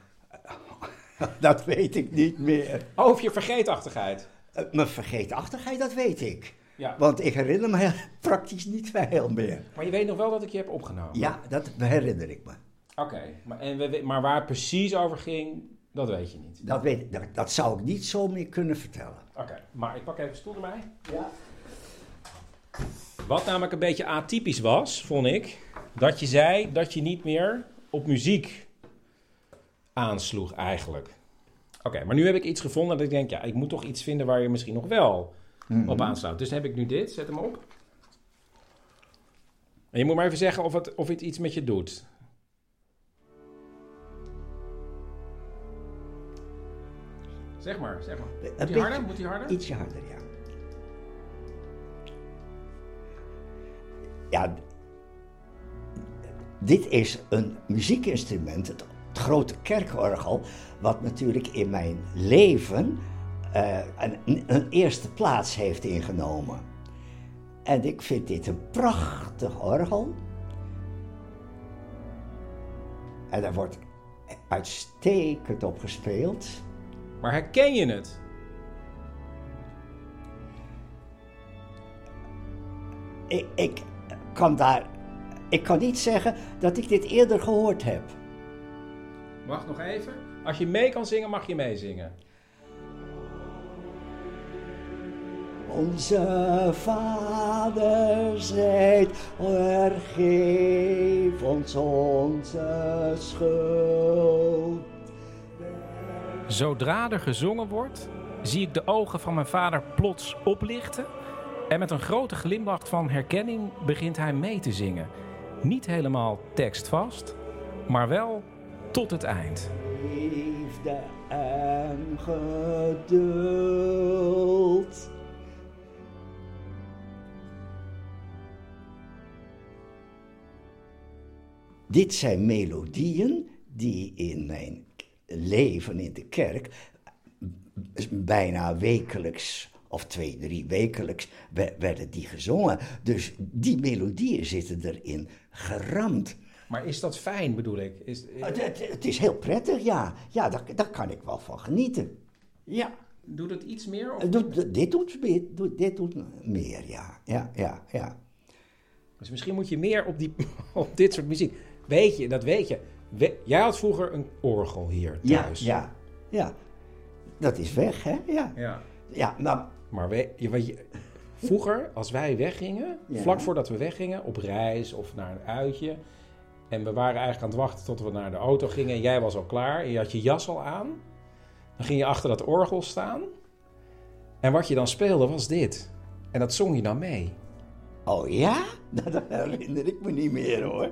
dat weet ik niet meer. Over je vergeetachtigheid. Eh, mijn vergeetachtigheid, dat weet ik. Ja. Want ik herinner me praktisch niet veel meer. Maar je weet nog wel dat ik je heb opgenomen? Ja, dat herinner ik me. Oké, maar, en we, maar waar het precies over ging, dat weet je niet. Dat, weet, ik- dat, dat zou ik niet zo meer kunnen vertellen. Oké, maar ik pak even een stoel erbij. Ja. Wat namelijk een beetje atypisch was, vond ik, dat je zei dat je niet meer op muziek aansloeg eigenlijk. Oké, maar nu heb ik iets gevonden dat ik denk, ja, ik moet toch iets vinden waar je misschien nog wel Mhm. op aansluit. Dus dan heb ik nu dit, zet hem op. En je moet maar even zeggen of het, of het iets met je doet. Zeg maar, zeg maar. Moet die harder? Moet die harder? Ietsje harder, ja. ja, dit is een muziekinstrument, het, grote kerkorgel, wat natuurlijk in mijn leven eh, een, een eerste plaats heeft ingenomen. En ik vind dit een prachtig orgel. En daar wordt uitstekend op gespeeld. Maar herken je het? Ik, ik, kan daar... Ik kan niet zeggen dat ik dit eerder gehoord heb. Wacht nog even. Als je mee kan zingen, mag je meezingen. Onze Vader zijt, vergeef ons onze schuld. Zodra er gezongen wordt, zie ik de ogen van mijn vader plots oplichten. En met een grote glimlach van herkenning begint hij mee te zingen. Niet helemaal tekstvast, maar wel tot het eind. Liefde en geduld. Dit zijn melodieën die in mijn leven in de kerk bijna wekelijks of twee, drie wekelijks we- werden die gezongen. Dus die melodieën zitten erin geramd. Maar is dat fijn, bedoel ik? Is, Het, het, het is heel prettig, ja. Ja, daar, daar kan ik wel van genieten. Ja. Doet het iets meer? Of... Eh, doet- dit, doet, meer- doet, dit doet meer, ja. Ja, ja, ja. Dus misschien moet je meer op, die, op dit soort muziek. Weet je, dat weet je. We- jij had vroeger een orgel hier Ja, thuis. ja, ja. Dat is weg, hè? Ja. Ja. Ja, nou... Maar we, je, weet je, vroeger, als wij weggingen, Ja. vlak voordat we weggingen, op reis of naar een uitje. En we waren eigenlijk aan het wachten tot we naar de auto gingen. En jij was al klaar en je had je jas al aan. Dan ging je achter dat orgel staan. En wat je dan speelde was dit. En dat zong je dan mee. Oh ja? Nou, dat herinner ik me niet meer, hoor.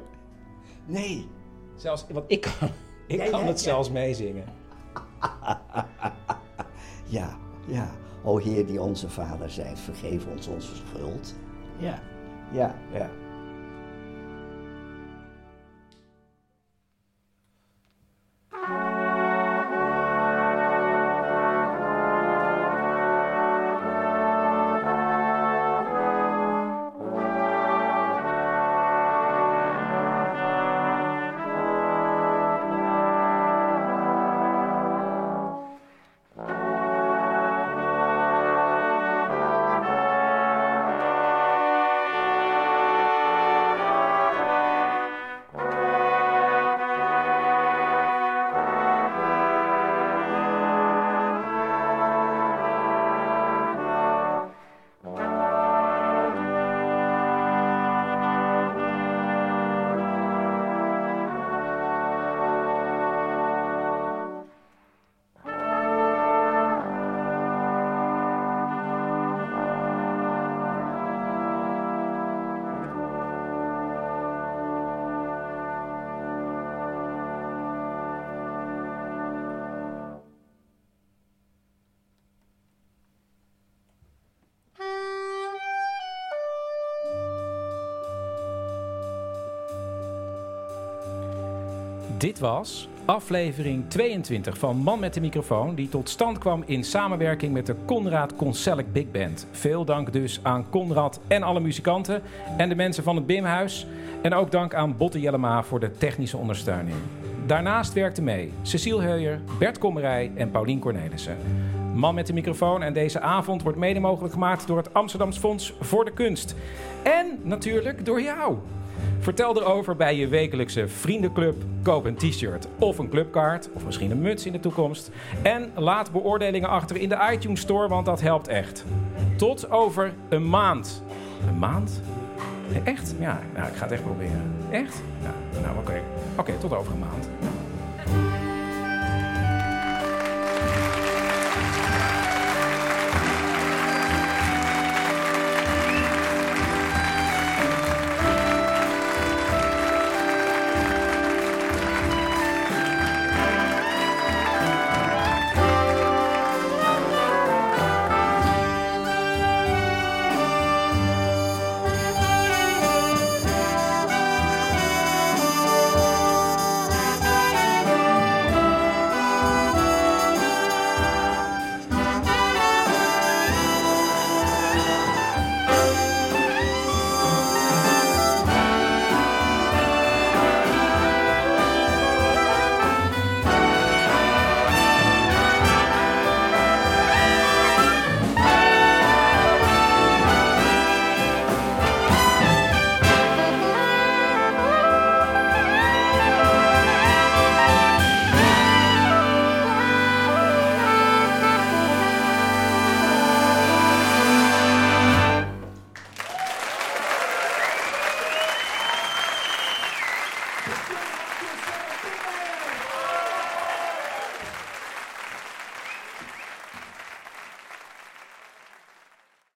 Nee. Zelfs, want ik kan, ik Ja, kan ja, het zelfs meezingen. Ja, ja. O Heer die onze Vader zijt, vergeef ons onze schuld. Ja, ja, ja. Was aflevering 22 van Man met de microfoon, die tot stand kwam in samenwerking met de Conrad Concellic Big Band. Veel dank dus aan Conrad en alle muzikanten en de mensen van het Bimhuis. En ook dank aan Botte Jellema voor de technische ondersteuning. Daarnaast werkten mee Cecile Heuyer, Bert Kommerij en Paulien Cornelissen. Man met de microfoon en deze avond wordt mede mogelijk gemaakt door het Amsterdams Fonds voor de Kunst. En natuurlijk door jou. Vertel erover bij je wekelijkse vriendenclub. Koop een t-shirt of een clubkaart, of misschien een muts in de toekomst. En laat beoordelingen achter in de iTunes Store, want dat helpt echt. Tot over een maand. Een maand? Echt? Ja, nou, ik ga het echt proberen. Echt? Ja, nou, oké. Oké, tot over een maand.